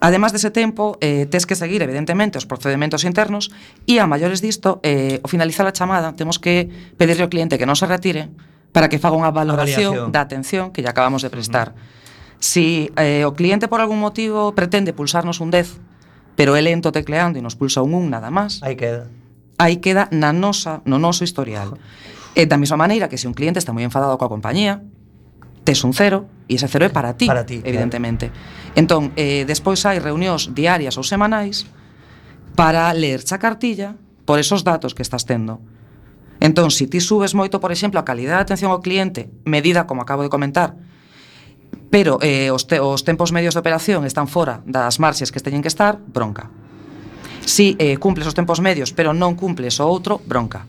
Además dese tempo, eh, tes que seguir, evidentemente, os procedementos internos e, a maiores disto, eh, ao finalizar a chamada, temos que pedirle ao cliente que non se retire, para que faga unha valoración da atención que lle acabamos de prestar. Uh -huh. Si eh, o cliente por algún motivo pretende pulsarnos un 10, pero é lento tecleando e nos pulsa un 1 nada máis. Aí queda. Aí queda na nosa, no noso historial. E da mesma maneira que se un cliente está moi enfadado coa compañía, tes un cero e ese cero é para ti, para ti evidentemente. Claro. Entón, eh, despois hai reunións diarias ou semanais para ler xa cartilla por esos datos que estás tendo Entón, se si ti subes moito, por exemplo, a calidad de atención ao cliente, medida como acabo de comentar, pero eh, os, te, os tempos medios de operación están fora das marxes que teñen que estar, bronca. Si eh, cumples os tempos medios, pero non cumples o outro, bronca.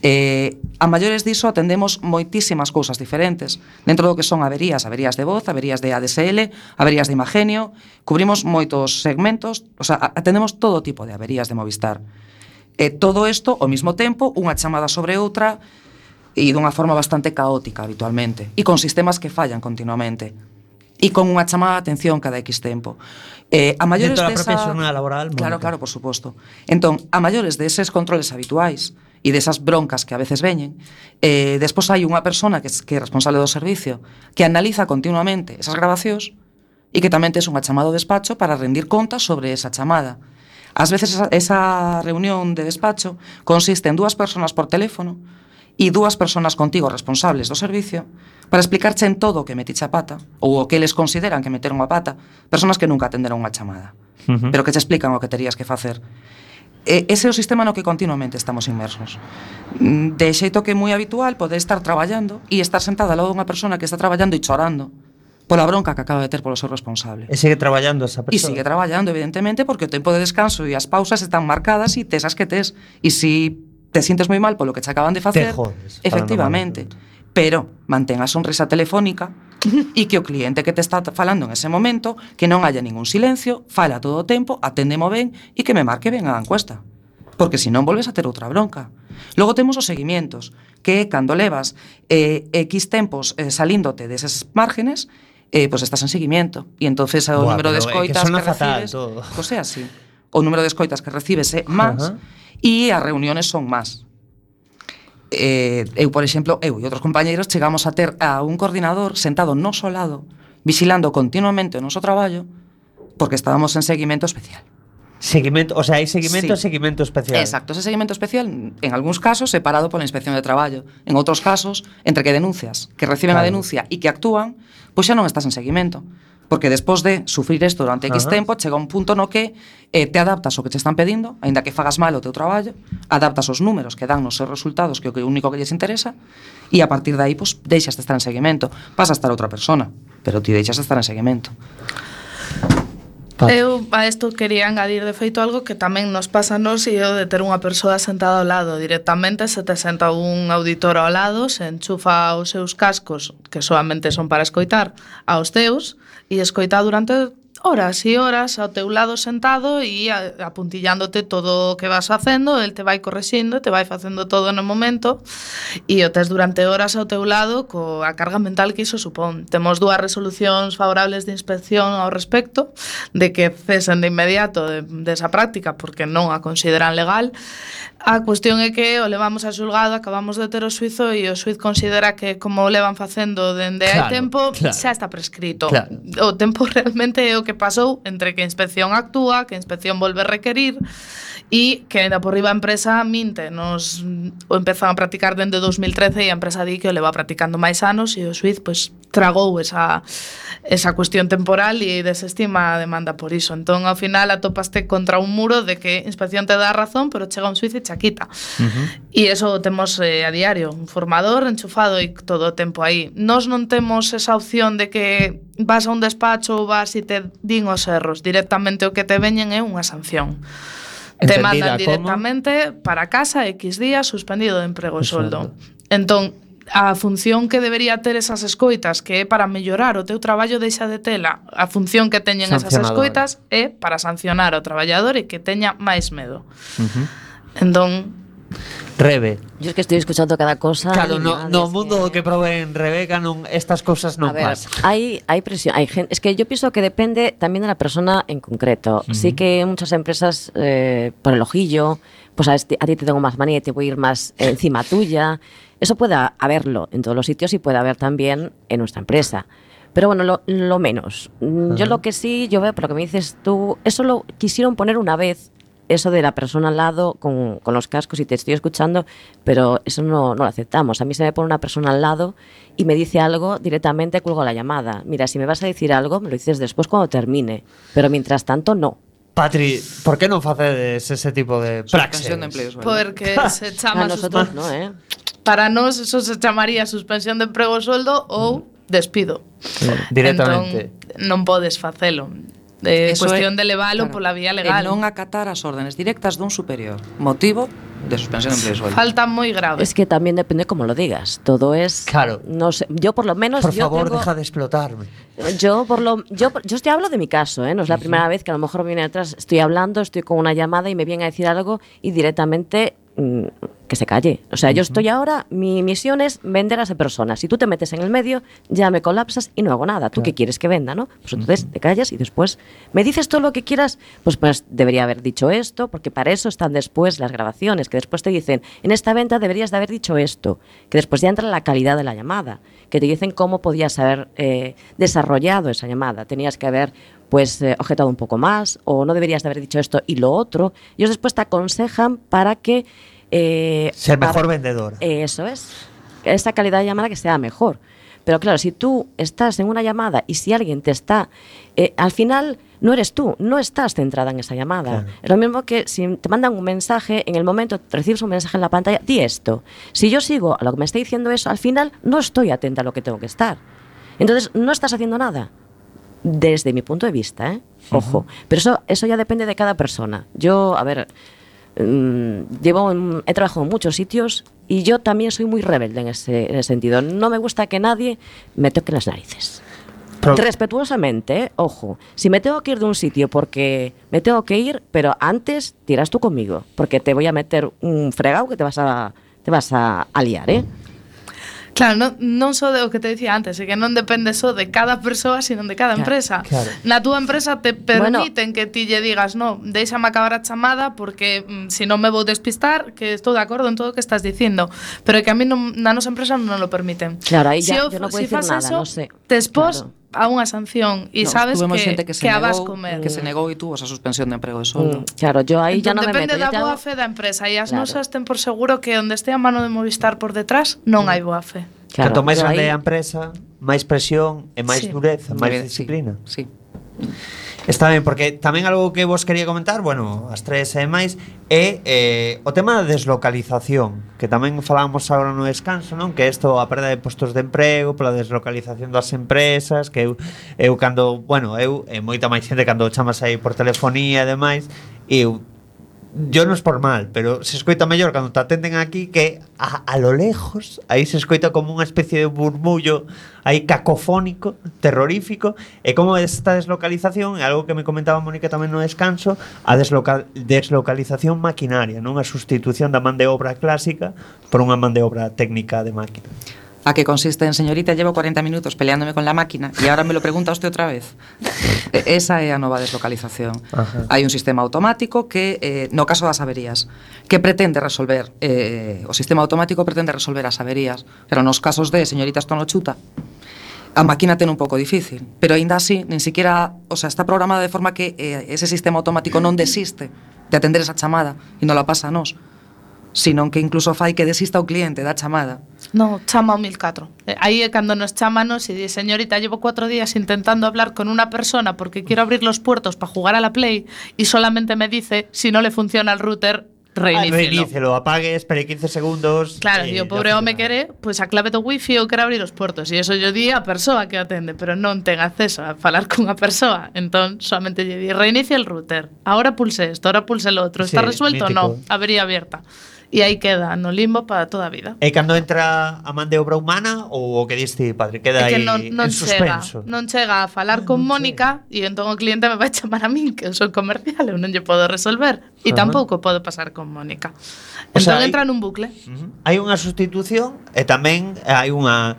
Eh, a maiores diso atendemos moitísimas cousas diferentes Dentro do que son averías, averías de voz, averías de ADSL, averías de imagenio Cubrimos moitos segmentos, o sea, atendemos todo tipo de averías de Movistar E todo isto ao mesmo tempo, unha chamada sobre outra e dunha forma bastante caótica habitualmente e con sistemas que fallan continuamente e con unha chamada de atención cada X tempo. Eh, a maiores Dentro desa... propia xornada laboral. Claro, claro, por suposto. Entón, a maiores deses controles habituais e desas broncas que a veces veñen, eh, despois hai unha persona que, que é responsable do servicio que analiza continuamente esas grabacións e que tamén tes unha chamada ao despacho para rendir contas sobre esa chamada Ás veces esa, esa reunión de despacho consiste en dúas persoas por teléfono e dúas persoas contigo responsables do servicio para explicarche en todo o que metiche a pata ou o que eles consideran que meteron a pata, persoas que nunca atenderon unha chamada, uh -huh. pero que te explican o que terías que facer. E, ese é o sistema no que continuamente estamos inmersos. De xeito que é moi habitual poder estar traballando e estar sentada ao lado dunha persona que está traballando e chorando pola bronca que acaba de ter polo seu responsable. E sigue traballando esa persoa. E sigue traballando, evidentemente, porque o tempo de descanso e as pausas están marcadas e tes as que tes. E si te sientes moi mal polo que che acaban de facer, te jodes, efectivamente. Pero mantén a sonrisa telefónica e que o cliente que te está falando en ese momento que non haya ningún silencio, fala todo o tempo, aténdemo ben e que me marque ben a encuesta porque se non volves a ter outra bronca. Logo temos os seguimientos, que cando levas eh, X tempos eh, salíndote deses márgenes, eh, pues estás en seguimiento. E entonces o Buah, número de eh, escoitas que, que fatal, recibes... Todo. Pues é así. O número de escoitas que recibes eh, é máis uh -huh. e as reuniones son máis. Eh, eu, por exemplo, eu e outros compañeiros chegamos a ter a un coordinador sentado no so lado, vigilando continuamente o noso traballo, porque estábamos en seguimento especial. Seguimento, o sea, hai seguimento sí. seguimento especial. Exacto, ese seguimento especial en algúns casos separado pola inspección de traballo, en outros casos entre que denuncias, que reciben claro. a denuncia e que actúan, pois xa non estás en seguimento. Porque despois de sufrir isto durante X Ajá. tempo, chega un punto no que eh, te adaptas ao que te están pedindo, aínda que fagas mal o teu traballo, adaptas os números que dan nos seus resultados, que é o que único que lles interesa, e a partir de aí, pois, deixas de estar en seguimento. Vas a estar outra persona, pero ti deixas de estar en seguimento. Pat. Eu a isto quería engadir de feito algo que tamén nos pasa nos e o de ter unha persoa sentada ao lado directamente se te senta un auditor ao lado se enchufa os seus cascos que solamente son para escoitar aos teus e escoita durante horas e horas ao teu lado sentado e apuntillándote todo o que vas facendo, el te vai correxindo, te vai facendo todo no momento e o tes durante horas ao teu lado coa carga mental que iso supón. Temos dúas resolucións favorables de inspección ao respecto de que cesen de inmediato desa de, práctica porque non a consideran legal. A cuestión é que o levamos a xulgado, acabamos de ter o suizo e o suiz considera que como o levan facendo dende claro, hai tempo, claro. xa está prescrito. Claro. O tempo realmente é o que que pasou entre que a inspección actúa, que a inspección volve a requerir e que ainda por riba a empresa minte, nos o empezaron a practicar dende 2013 e a empresa di que o leva practicando máis anos e o Suiz pois tragou esa esa cuestión temporal e desestima a demanda por iso. Entón ao final atopaste contra un muro de que a inspección te dá razón, pero chega un Suiz e chaquita. Uh -huh. E iso temos eh, a diario, un formador enchufado e todo o tempo aí. Nós non temos esa opción de que vas a un despacho ou vas e te din os erros. Directamente o que te veñen é unha sanción. Entendida, te mandan directamente como? para casa X días suspendido de emprego e soldo. Entón, a función que debería ter esas escoitas que é para mellorar o teu traballo deixa de tela a función que teñen esas escoitas é para sancionar ao traballador e que teña máis medo uh -huh. entón Rebe. Yo es que estoy escuchando cada cosa. Claro, no, no mundo que proven Rebeca non estas a ver, pasan. hay, hay presión, hay gente, es que yo pienso que depende también de la persona en concreto. Sí que muchas empresas, eh, por el ojillo, pues a, este- a ti te tengo más manía y te voy a ir más encima tuya. Eso puede haberlo en todos los sitios y puede haber también en nuestra empresa. Pero bueno, lo, lo menos. Mm, Yo lo que sí, yo veo por lo que me dices tú, eso lo quisieron poner una vez, eso de la persona al lado con, con, los cascos y te estoy escuchando, pero eso no, no, lo aceptamos. A mí se me pone una persona al lado y me dice algo, directamente cuelgo la llamada. Mira, si me vas a decir algo, me lo dices después cuando termine, pero mientras tanto no. Patri, por que non facedes ese tipo de praxes? Suspensión de empleos. Bueno. Porque se chama... a nosotros no, eh? Para nós eso se chamaría suspensión de emprego soldo ou mm. despido. Directamente. Entón, non podes facelo. Eso cuestión é- de levalo claro, pola vía E legal. non acatar as órdenes directas dun superior. Motivo de suspensión de empleo sueldo. Falta moi grave. Es que también depende cómo lo digas. Todo es. Claro. No sé. Yo por lo menos. Por yo favor, tengo- deja de explotarme. Yo por lo yo yo te hablo de mi caso, ¿eh? No es la primera vez que a lo mejor viene atrás, estoy hablando, estoy con una llamada y me viene a decir algo y directamente que se calle. O sea, yo estoy ahora, mi misión es vender a esa persona. Si tú te metes en el medio, ya me colapsas y no hago nada. ¿Tú qué quieres que venda, no? Pues entonces te callas y después me dices todo lo que quieras, pues pues debería haber dicho esto, porque para eso están después las grabaciones, que después te dicen, en esta venta deberías de haber dicho esto, que después ya entra la calidad de la llamada, que te dicen cómo podías haber eh, desarrollado esa llamada. Tenías que haber pues eh, objetado un poco más o no deberías de haber dicho esto y lo otro. Ellos después te aconsejan para que... eh, Ser mejor vendedor. Eso es. Esa calidad de llamada que sea mejor. Pero claro, si tú estás en una llamada y si alguien te está... eh, al final no eres tú, no estás centrada en esa llamada. Claro. Es lo mismo que si te mandan un mensaje, en el momento recibes un mensaje en la pantalla, di esto. Si yo sigo a lo que me está diciendo eso, al final no estoy atenta a lo que tengo que estar. Entonces, no estás haciendo nada. Desde mi punto de vista, ¿eh? Ojo. Pero eso, eso ya depende de cada persona. Yo, a ver, llevo en- he trabajado en muchos sitios y yo también soy muy rebelde en ese, en ese sentido. No me gusta que nadie me toque las narices. Respetuosamente, ¿eh? ojo. Si me tengo que ir de un sitio porque me tengo que ir, pero antes tiras tú conmigo, porque te voy a meter un fregado que te vas a, te vas a, a liar, ¿eh? Claro, non, non só de, o que te dicía antes, é que non depende só de cada persoa, sino de cada claro, empresa. Claro. Na túa empresa te permiten bueno, que ti lle digas, no, déixame acabar a chamada porque mm, se si non me vou despistar, que estou de acordo en todo o que estás dicindo. Pero é que a mí non, na nosa empresa non lo permiten. Claro, aí ya, o, yo, non podo si decir nada, eso, no sé. Te expós claro a unha sanción e no, sabes que, xente que, se que negou, a vas comer. Que se negou e tú a suspensión de emprego de solo. Mm. Claro, yo aí ya entón, non me meto. Depende da boa fe da empresa e as claro. nosas ten por seguro que onde este a mano de Movistar por detrás non mm. hai boa fe. Claro, Canto máis grande aí... a empresa, máis presión e máis sí. dureza, máis disciplina. Sí. Está ben, porque tamén algo que vos quería comentar, bueno, as tres e máis, é eh, o tema da deslocalización, que tamén falamos agora no descanso, non? Que isto a perda de postos de emprego, pola deslocalización das empresas, que eu, eu cando, bueno, eu e moita máis xente cando chamas aí por telefonía e demais, eu yo non es por mal, pero se escoita mellor cando te atenden aquí que a, a lo lejos, aí se escoita como unha especie de burmullo aí cacofónico, terrorífico, e como esta deslocalización, é algo que me comentaba Mónica tamén no descanso, a desloca deslocalización maquinaria, non a sustitución da man de obra clásica por unha man de obra técnica de máquina. ¿A qué consiste en señorita? Llevo 40 minutos peleándome con la máquina y ahora me lo pregunta usted outra vez. E- Esa é a nova deslocalización. Ajá. Hai un sistema automático que, eh, no caso das averías, que pretende resolver, eh, o sistema automático pretende resolver as averías, pero nos casos de señorita isto non chuta, a máquina ten un pouco difícil, pero aínda así, nin siquiera, o sea, está programada de forma que eh, ese sistema automático non desiste de atender esa chamada e non la pasa a nós, sino que incluso fai que desista o cliente da chamada No, chama o 1004. Eh, Aí é cando nos chámanos e di, señorita, llevo cuatro días intentando hablar con una persona porque quiero abrir los puertos para jugar a la Play y solamente me dice, si no le funciona el router, reinícielo. Reinícelo, apague, espere 15 segundos. Claro, e e o ya pobre home quere, pois a clave do wifi eu quero abrir os portos e eso yo di a persoa que atende, pero non ten acceso a falar cunha persoa. Entón, solamente lle di, reinicia el router. Ahora pulse esto, ahora pulse lo otro. Está Sí, resuelto? mítico. No, avería abierta. e aí queda no limbo para toda a vida. Eh, e cando entra a man de obra humana ou o que diste, padre, queda é que aí non, non en suspenso? Non chega a falar con Mónica e entón o cliente me vai chamar a min que eu sou comercial, eu non lle podo resolver e tampouco podo pasar con Mónica. O entón sea, entra nun bucle. Uh -huh. Hai unha sustitución eh, e tamén hai unha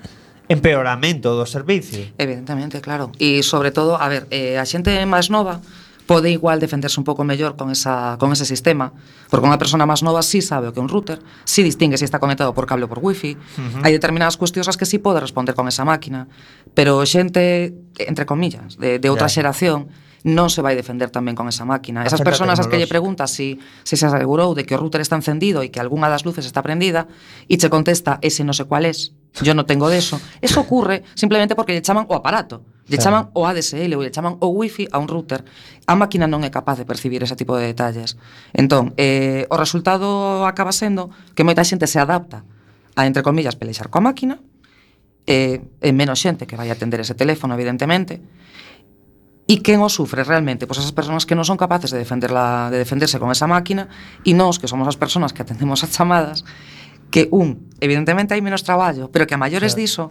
empeoramento do servicio. Evidentemente, claro. E sobre todo, a ver, eh, a xente máis nova pode igual defenderse un pouco mellor con, esa, con ese sistema, porque unha persona máis nova sí sabe o que é un router, sí distingue se si está conectado por cable ou por wifi, uh -huh. hai determinadas cuestións as que sí pode responder con esa máquina, pero xente, entre comillas, de, de outra yeah. xeración, non se vai defender tamén con esa máquina. Esas persoas as que lle preguntas si, si se asegurou de que o router está encendido e que algunha das luces está prendida e che contesta ese non sei cuál es, yo non tengo de eso. Eso ocurre simplemente porque lle chaman o aparato. Lle claro. chaman o ADSL ou lle chaman o wifi a un router. A máquina non é capaz de percibir ese tipo de detalles. Entón, eh, o resultado acaba sendo que moita xente se adapta a, entre comillas, pelexar coa máquina, eh, e menos xente que vai atender ese teléfono, evidentemente, E quen o sufre realmente? Pois esas persoas que non son capaces de, defenderla, de defenderse con esa máquina e nós, que somos as persoas que atendemos as chamadas, que un, evidentemente hai menos traballo, pero que a maiores claro. diso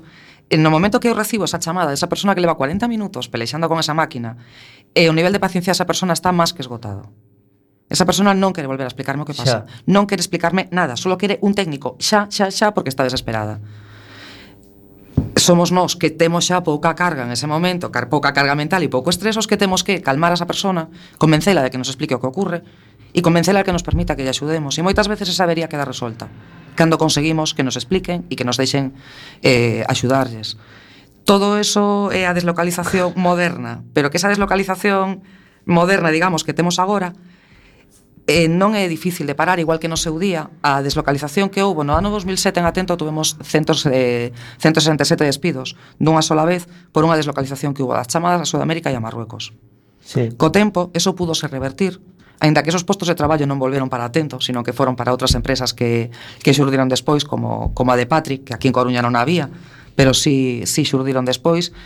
no momento que eu recibo esa chamada desa persona que leva 40 minutos pelexando con esa máquina e o nivel de paciencia desa persona está máis que esgotado. Esa persona non quere volver a explicarme o que pasa. Xa. Non quere explicarme nada, solo quere un técnico xa, xa, xa, porque está desesperada. Somos nós que temos xa pouca carga en ese momento, car pouca carga mental e pouco estrés, os que temos que calmar a esa persona, convencela de que nos explique o que ocurre e convencela de que nos permita que lle axudemos. E moitas veces esa avería queda resolta cando conseguimos que nos expliquen e que nos deixen eh, axudarlles. Todo eso é a deslocalización moderna, pero que esa deslocalización moderna, digamos, que temos agora, eh, non é difícil de parar, igual que no seu día, a deslocalización que houbo no ano 2007 en Atento tuvemos 100, eh, 167 despidos dunha sola vez por unha deslocalización que houbo das chamadas a Sudamérica e a Marruecos. Sí. Co tempo, eso pudo se revertir Ainda que esos postos de traballo non volveron para Atento, sino que foron para outras empresas que, que xurdiron despois, como, como a de Patrick, que aquí en Coruña non había, pero sí, sí xurdiron despois.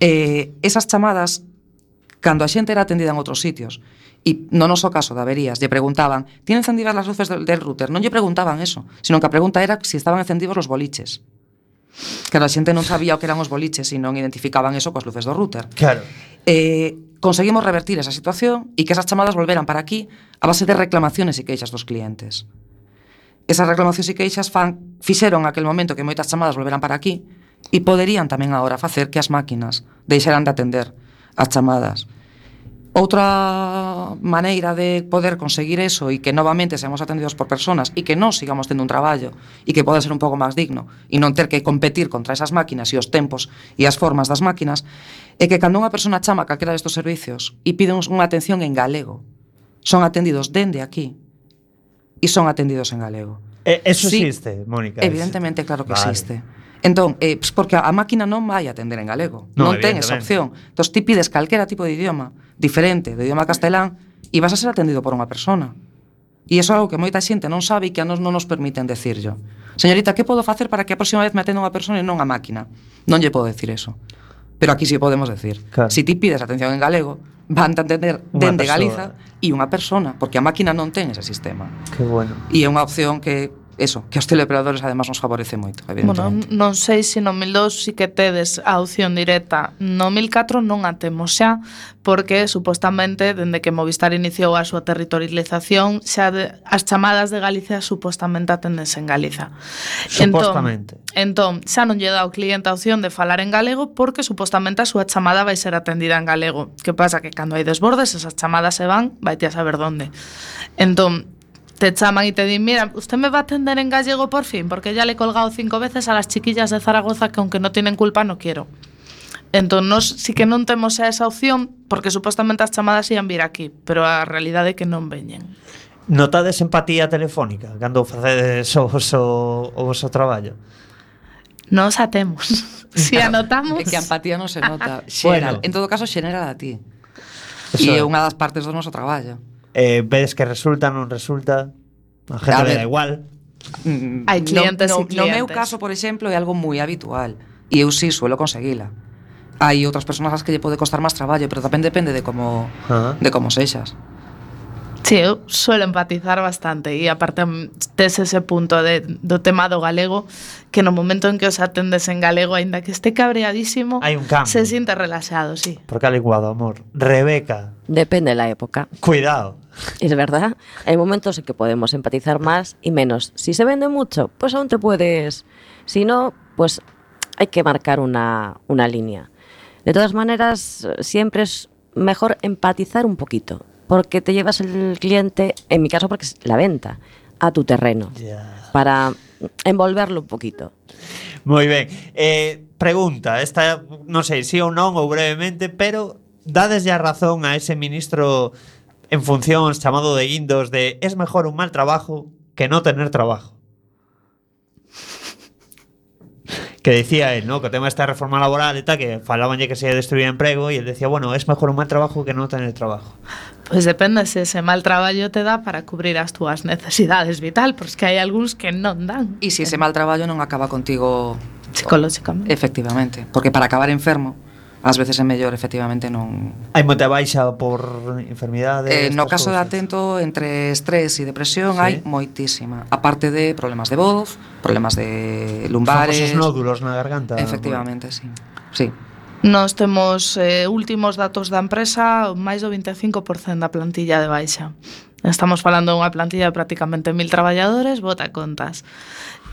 Eh, esas chamadas, cando a xente era atendida en outros sitios, E no noso caso de averías, lle preguntaban, tienen encendidas las luces del, del router? Non lle preguntaban eso, sino que a pregunta era se si estaban encendidos los boliches. Claro, a xente non sabía o que eran os boliches e non identificaban eso coas luces do router. Claro. Eh, conseguimos revertir esa situación e que esas chamadas volveran para aquí a base de reclamaciones e queixas dos clientes. Esas reclamacións e queixas fan, fixeron aquel momento que moitas chamadas volveran para aquí e poderían tamén agora facer que as máquinas deixaran de atender as chamadas Outra maneira de poder conseguir eso e que novamente seamos atendidos por personas e que nós sigamos tendo un traballo e que poda ser un pouco máis digno e non ter que competir contra esas máquinas e os tempos e as formas das máquinas é que cando unha persona chama a calquera destes servicios e pide unha atención en galego son atendidos dende aquí e son atendidos en galego. E, eso sí, existe, Mónica. Evidentemente, claro que vale. existe. Entón, eh, porque a máquina non vai atender en galego, no, non ten esa opción. Entón, ti pides calquera tipo de idioma diferente do idioma castelán e vas a ser atendido por unha persona. E iso é algo que moita xente non sabe e que a nos non nos permiten decirlo. Señorita, que podo facer para que a próxima vez me atenda unha persona e non a máquina? Non lle podo decir eso. Pero aquí sí podemos decir. Claro. Si ti pides atención en galego, van a atender dende Galiza e unha persona, porque a máquina non ten ese sistema. Que bueno. E é unha opción que eso, que aos teleoperadores además nos favorece moito, evidentemente. Bueno, non sei se no 1002 si que tedes a opción directa. No 1004 non a temos xa, porque supostamente dende que Movistar iniciou a súa territorialización, xa de, as chamadas de Galicia supostamente atendense en Galiza. Entón, supostamente. Entón, entón xa non lle dá ao cliente a opción de falar en galego porque supostamente a súa chamada vai ser atendida en galego. Que pasa que cando hai desbordes, esas chamadas se van, vai a saber onde. Entón, te chaman y te dicen, mira, usted me va a atender en gallego por fin, porque ya le he colgado cinco veces a las chiquillas de Zaragoza que aunque no tienen culpa no quiero. Entón, nos sí que non temos esa opción porque supostamente as chamadas ian vir aquí, pero a realidade é que non veñen. Notades empatía telefónica cando facedes o voso, o voso traballo? Nos a temos. Si anotamos... É que a empatía non se nota. Xera, bueno. En todo caso, xenera a ti. Eso e é unha das partes do noso traballo eh, ves que resulta, non resulta, a gente a ver, da igual. Mm, Hai clientes no, no, e clientes. No meu caso, por exemplo, é algo moi habitual e eu si sí, suelo conseguila. Hai outras persoas ás que lle pode costar máis traballo, pero tamén depende de como uh -huh. de como sexas. Sí, eu suelo empatizar bastante e aparte mm, tes ese punto de, do tema do galego que no momento en que os atendes en galego aínda que este cabreadísimo Hai un cambio. se siente relaxado, sí. Porque a lingua do amor. Rebeca. Depende da época. Cuidado. Es verdad, hay momentos en que podemos empatizar más y menos. Si se vende mucho, pues aún te puedes. Si no, pues hay que marcar una, una línea. De todas maneras, siempre es mejor empatizar un poquito, porque te llevas el cliente, en mi caso porque es la venta, a tu terreno, para envolverlo un poquito. Moi ben. Eh, pregunta, esta non sei si ou non ou brevemente, pero dades ya razón a ese ministro en funcións chamado de Guindos de es mejor un mal trabajo que no tener trabajo. Que decía él, ¿no? Que o tema esta reforma laboral e tal, que falaban que se destruía emprego e él decía, bueno, es mejor un mal trabajo que no tener trabajo. Pois depende se ese mal traballo te dá para cubrir as túas necesidades vital, porque hai algúns que non dan E se ese mal traballo non acaba contigo psicolóxicamente. efectivamente, porque para acabar enfermo, ás veces é mellor efectivamente non... Hai moita baixa por enfermidades... Eh, no caso cousas. de atento, entre estrés e depresión sí. hai moitísima. Aparte de problemas de voz, problemas de lumbares... Famosos nódulos na garganta. Efectivamente, bueno. sí. sí. Nos temos eh, últimos datos da empresa, máis do 25% da plantilla de baixa. Estamos falando dunha plantilla de prácticamente mil traballadores, bota contas.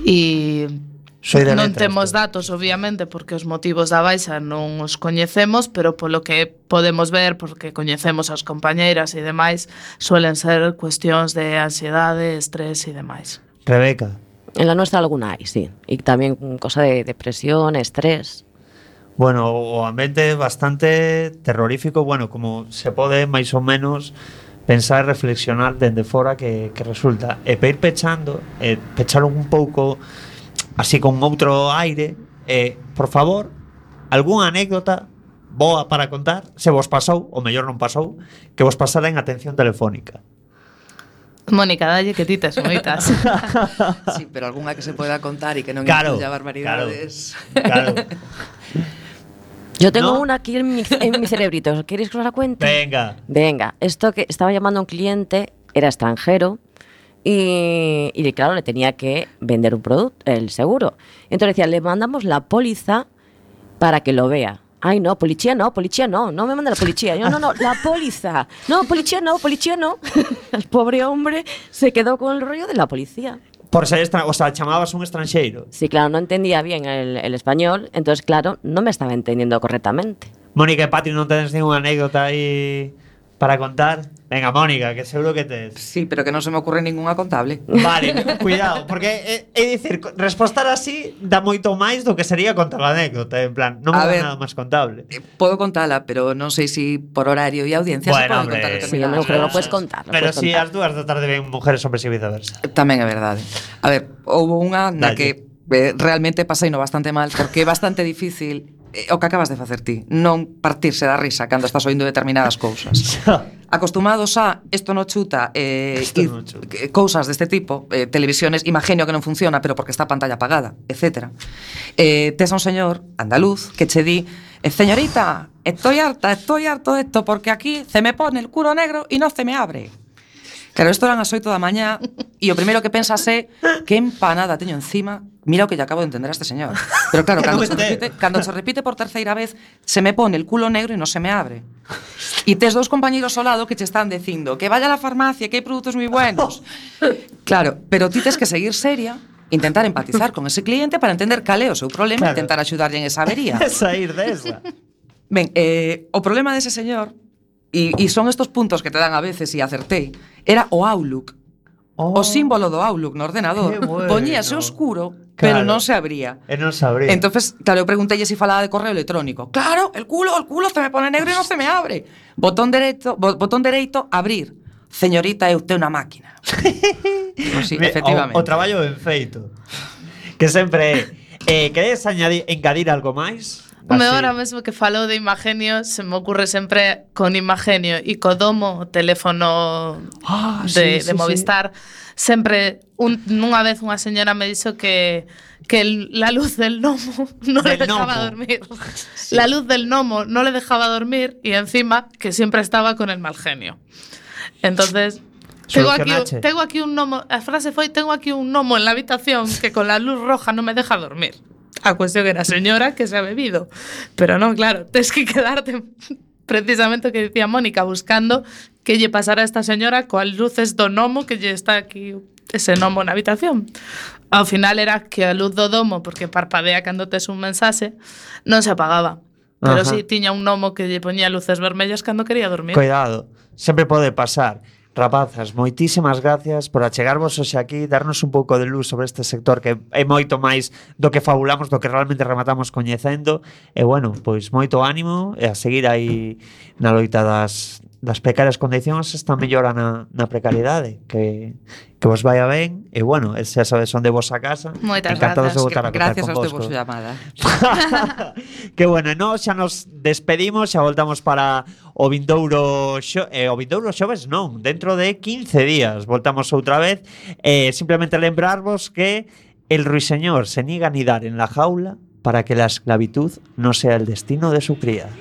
E Solidamente. Non temos datos, obviamente, porque os motivos da baixa non os coñecemos, pero polo que podemos ver, porque coñecemos as compañeiras e demais, suelen ser cuestións de ansiedade, estrés e demais. Rebeca. En la nuestra alguna hai, sí. E tamén cosa de depresión, estrés. Bueno, o ambiente bastante terrorífico, bueno, como se pode máis ou menos pensar e reflexionar dende fora que, que resulta. Eh, e para ir pechando, e eh, pechar un pouco así con outro aire, e, por favor, algunha anécdota boa para contar, se vos pasou, ou mellor non pasou, que vos pasara en atención telefónica. Mónica, dalle que ti tes moitas. sí, pero algunha que se poda contar e que non Claro, incluya barbaridades. Claro. Yo tengo ¿No? una aquí en mi, en mi cerebrito. ¿Queréis que os la cuente? Venga. Venga, esto que estaba llamando a un cliente, era extranjero, y, y claro, le tenía que vender un producto, el seguro. Entonces decía, le mandamos la póliza para que lo vea. Ay, no, policía no, policía no, no me manda la policía. Yo, no, no, la póliza. No, policía no, policía no. El pobre hombre se quedó con el rollo de la policía. Por ser extra, o sea, chamabas un estranxeiro. Sí, claro, no entendía bien el, el español, entonces, claro, no me estaba entendiendo correctamente. Mónica Pati non tedes ninguna anécdota aí para contar. Venga, Mónica, que seguro que tes. Sí, pero que non se me ocurre ninguna contable. Vale, cuidado, porque eh, é, é dicir, respostar así dá moito máis do que sería contar a anécdota, en plan, non me dá nada máis contable. Eh, podo contala, pero non sei se si por horario e audiencia bueno, se pode contar sí, no, pero podes contar. Pero si as dúas da tarde ven mujeres hombres e viceversa. Eh, tamén é verdade. A ver, houve unha na Dalle. que eh, realmente pasei no bastante mal porque é bastante difícil Eh, o que acabas de facer ti, non partirse da risa cando estás oindo determinadas cousas. Acostumados a isto no chuta eh, isto no chuta. Eh, cousas deste tipo, eh, televisiones, imagenio que non funciona, pero porque está a pantalla apagada, etc. Eh, tes un señor andaluz que che di eh, señorita, estoy harta, estoy harto de esto porque aquí se me pone el culo negro e non se me abre. Claro, isto eran as oito da mañá e o primeiro que pensas é que empanada teño encima mira o que lle acabo de entender a este señor. Pero claro, cando, se repite, cando se repite por terceira vez, se me pone el culo negro e non se me abre. E tes dous compañeros ao lado que che están dicindo que vaya a la farmacia, que hai produtos moi buenos. Claro, pero ti tes que seguir seria intentar empatizar con ese cliente para entender cal é o seu problema claro. e intentar axudarlle en esa avería. Sair desa. Ben, eh, o problema dese señor, e, e son estos puntos que te dan a veces e acertei, era o Outlook. Oh, o símbolo do Outlook no ordenador bueno. poñíase oscuro Claro. Pero non se abría. E non se abría. Entonces, claro, eu preguntei se si falaba de correo electrónico. Claro, el culo, el culo se me pone negro e non se me abre. Botón dereito, botón dereito, abrir. Señorita, é usted unha máquina. pues sí, efectivamente. O, o traballo ben feito. Que sempre é. Eh, queres añadir, engadir algo máis? Así. ahora mesmo que falou de Imagenio, se me ocurre sempre con Imagenio e co Domo, o teléfono Ah, sí, de, sí, de Movistar, sempre un, unha vez unha señora me dixo que que el- la luz del gnomo no le Del dejaba gnomo. dormir. La luz del gnomo no le dejaba dormir y encima que siempre estaba con el mal genio. Entonces, tengo aquí, tengo aquí un gnomo, la frase fue, tengo aquí un gnomo en la habitación que con la luz roja no me deja dormir. A cuestión era señora que se ha bebido. Pero non, claro, tens que quedarte precisamente o que dicía Mónica, buscando que lle pasara a esta señora coas luces do nomo que lle está aquí ese nomo na habitación. Ao final era que a luz do domo, porque parpadea cando tes un mensaxe, non se apagaba. Pero Ajá. si sí, tiña un nomo que lle poñía luces vermellas cando quería dormir. Cuidado, sempre pode pasar. Rapazas, moitísimas gracias por achegarvos hoxe aquí, darnos un pouco de luz sobre este sector que é moito máis do que fabulamos, do que realmente rematamos coñecendo. E bueno, pois moito ánimo e a seguir aí na loita das, das precarias condicións está mellora na, na precariedade que, que vos vaya ben e bueno, xa sabes onde vos a casa. Moitas encantados gracias, de voltar a contar gracias aos vos chamada que bueno, no, xa nos despedimos xa voltamos para o Vindouro xo, eh, o Vindouro xoves non dentro de 15 días voltamos outra vez. Eh, simplemente lembrarvos que el ruiseñor se niega a nidar en la jaula para que la esclavitud no sea el destino de su cría.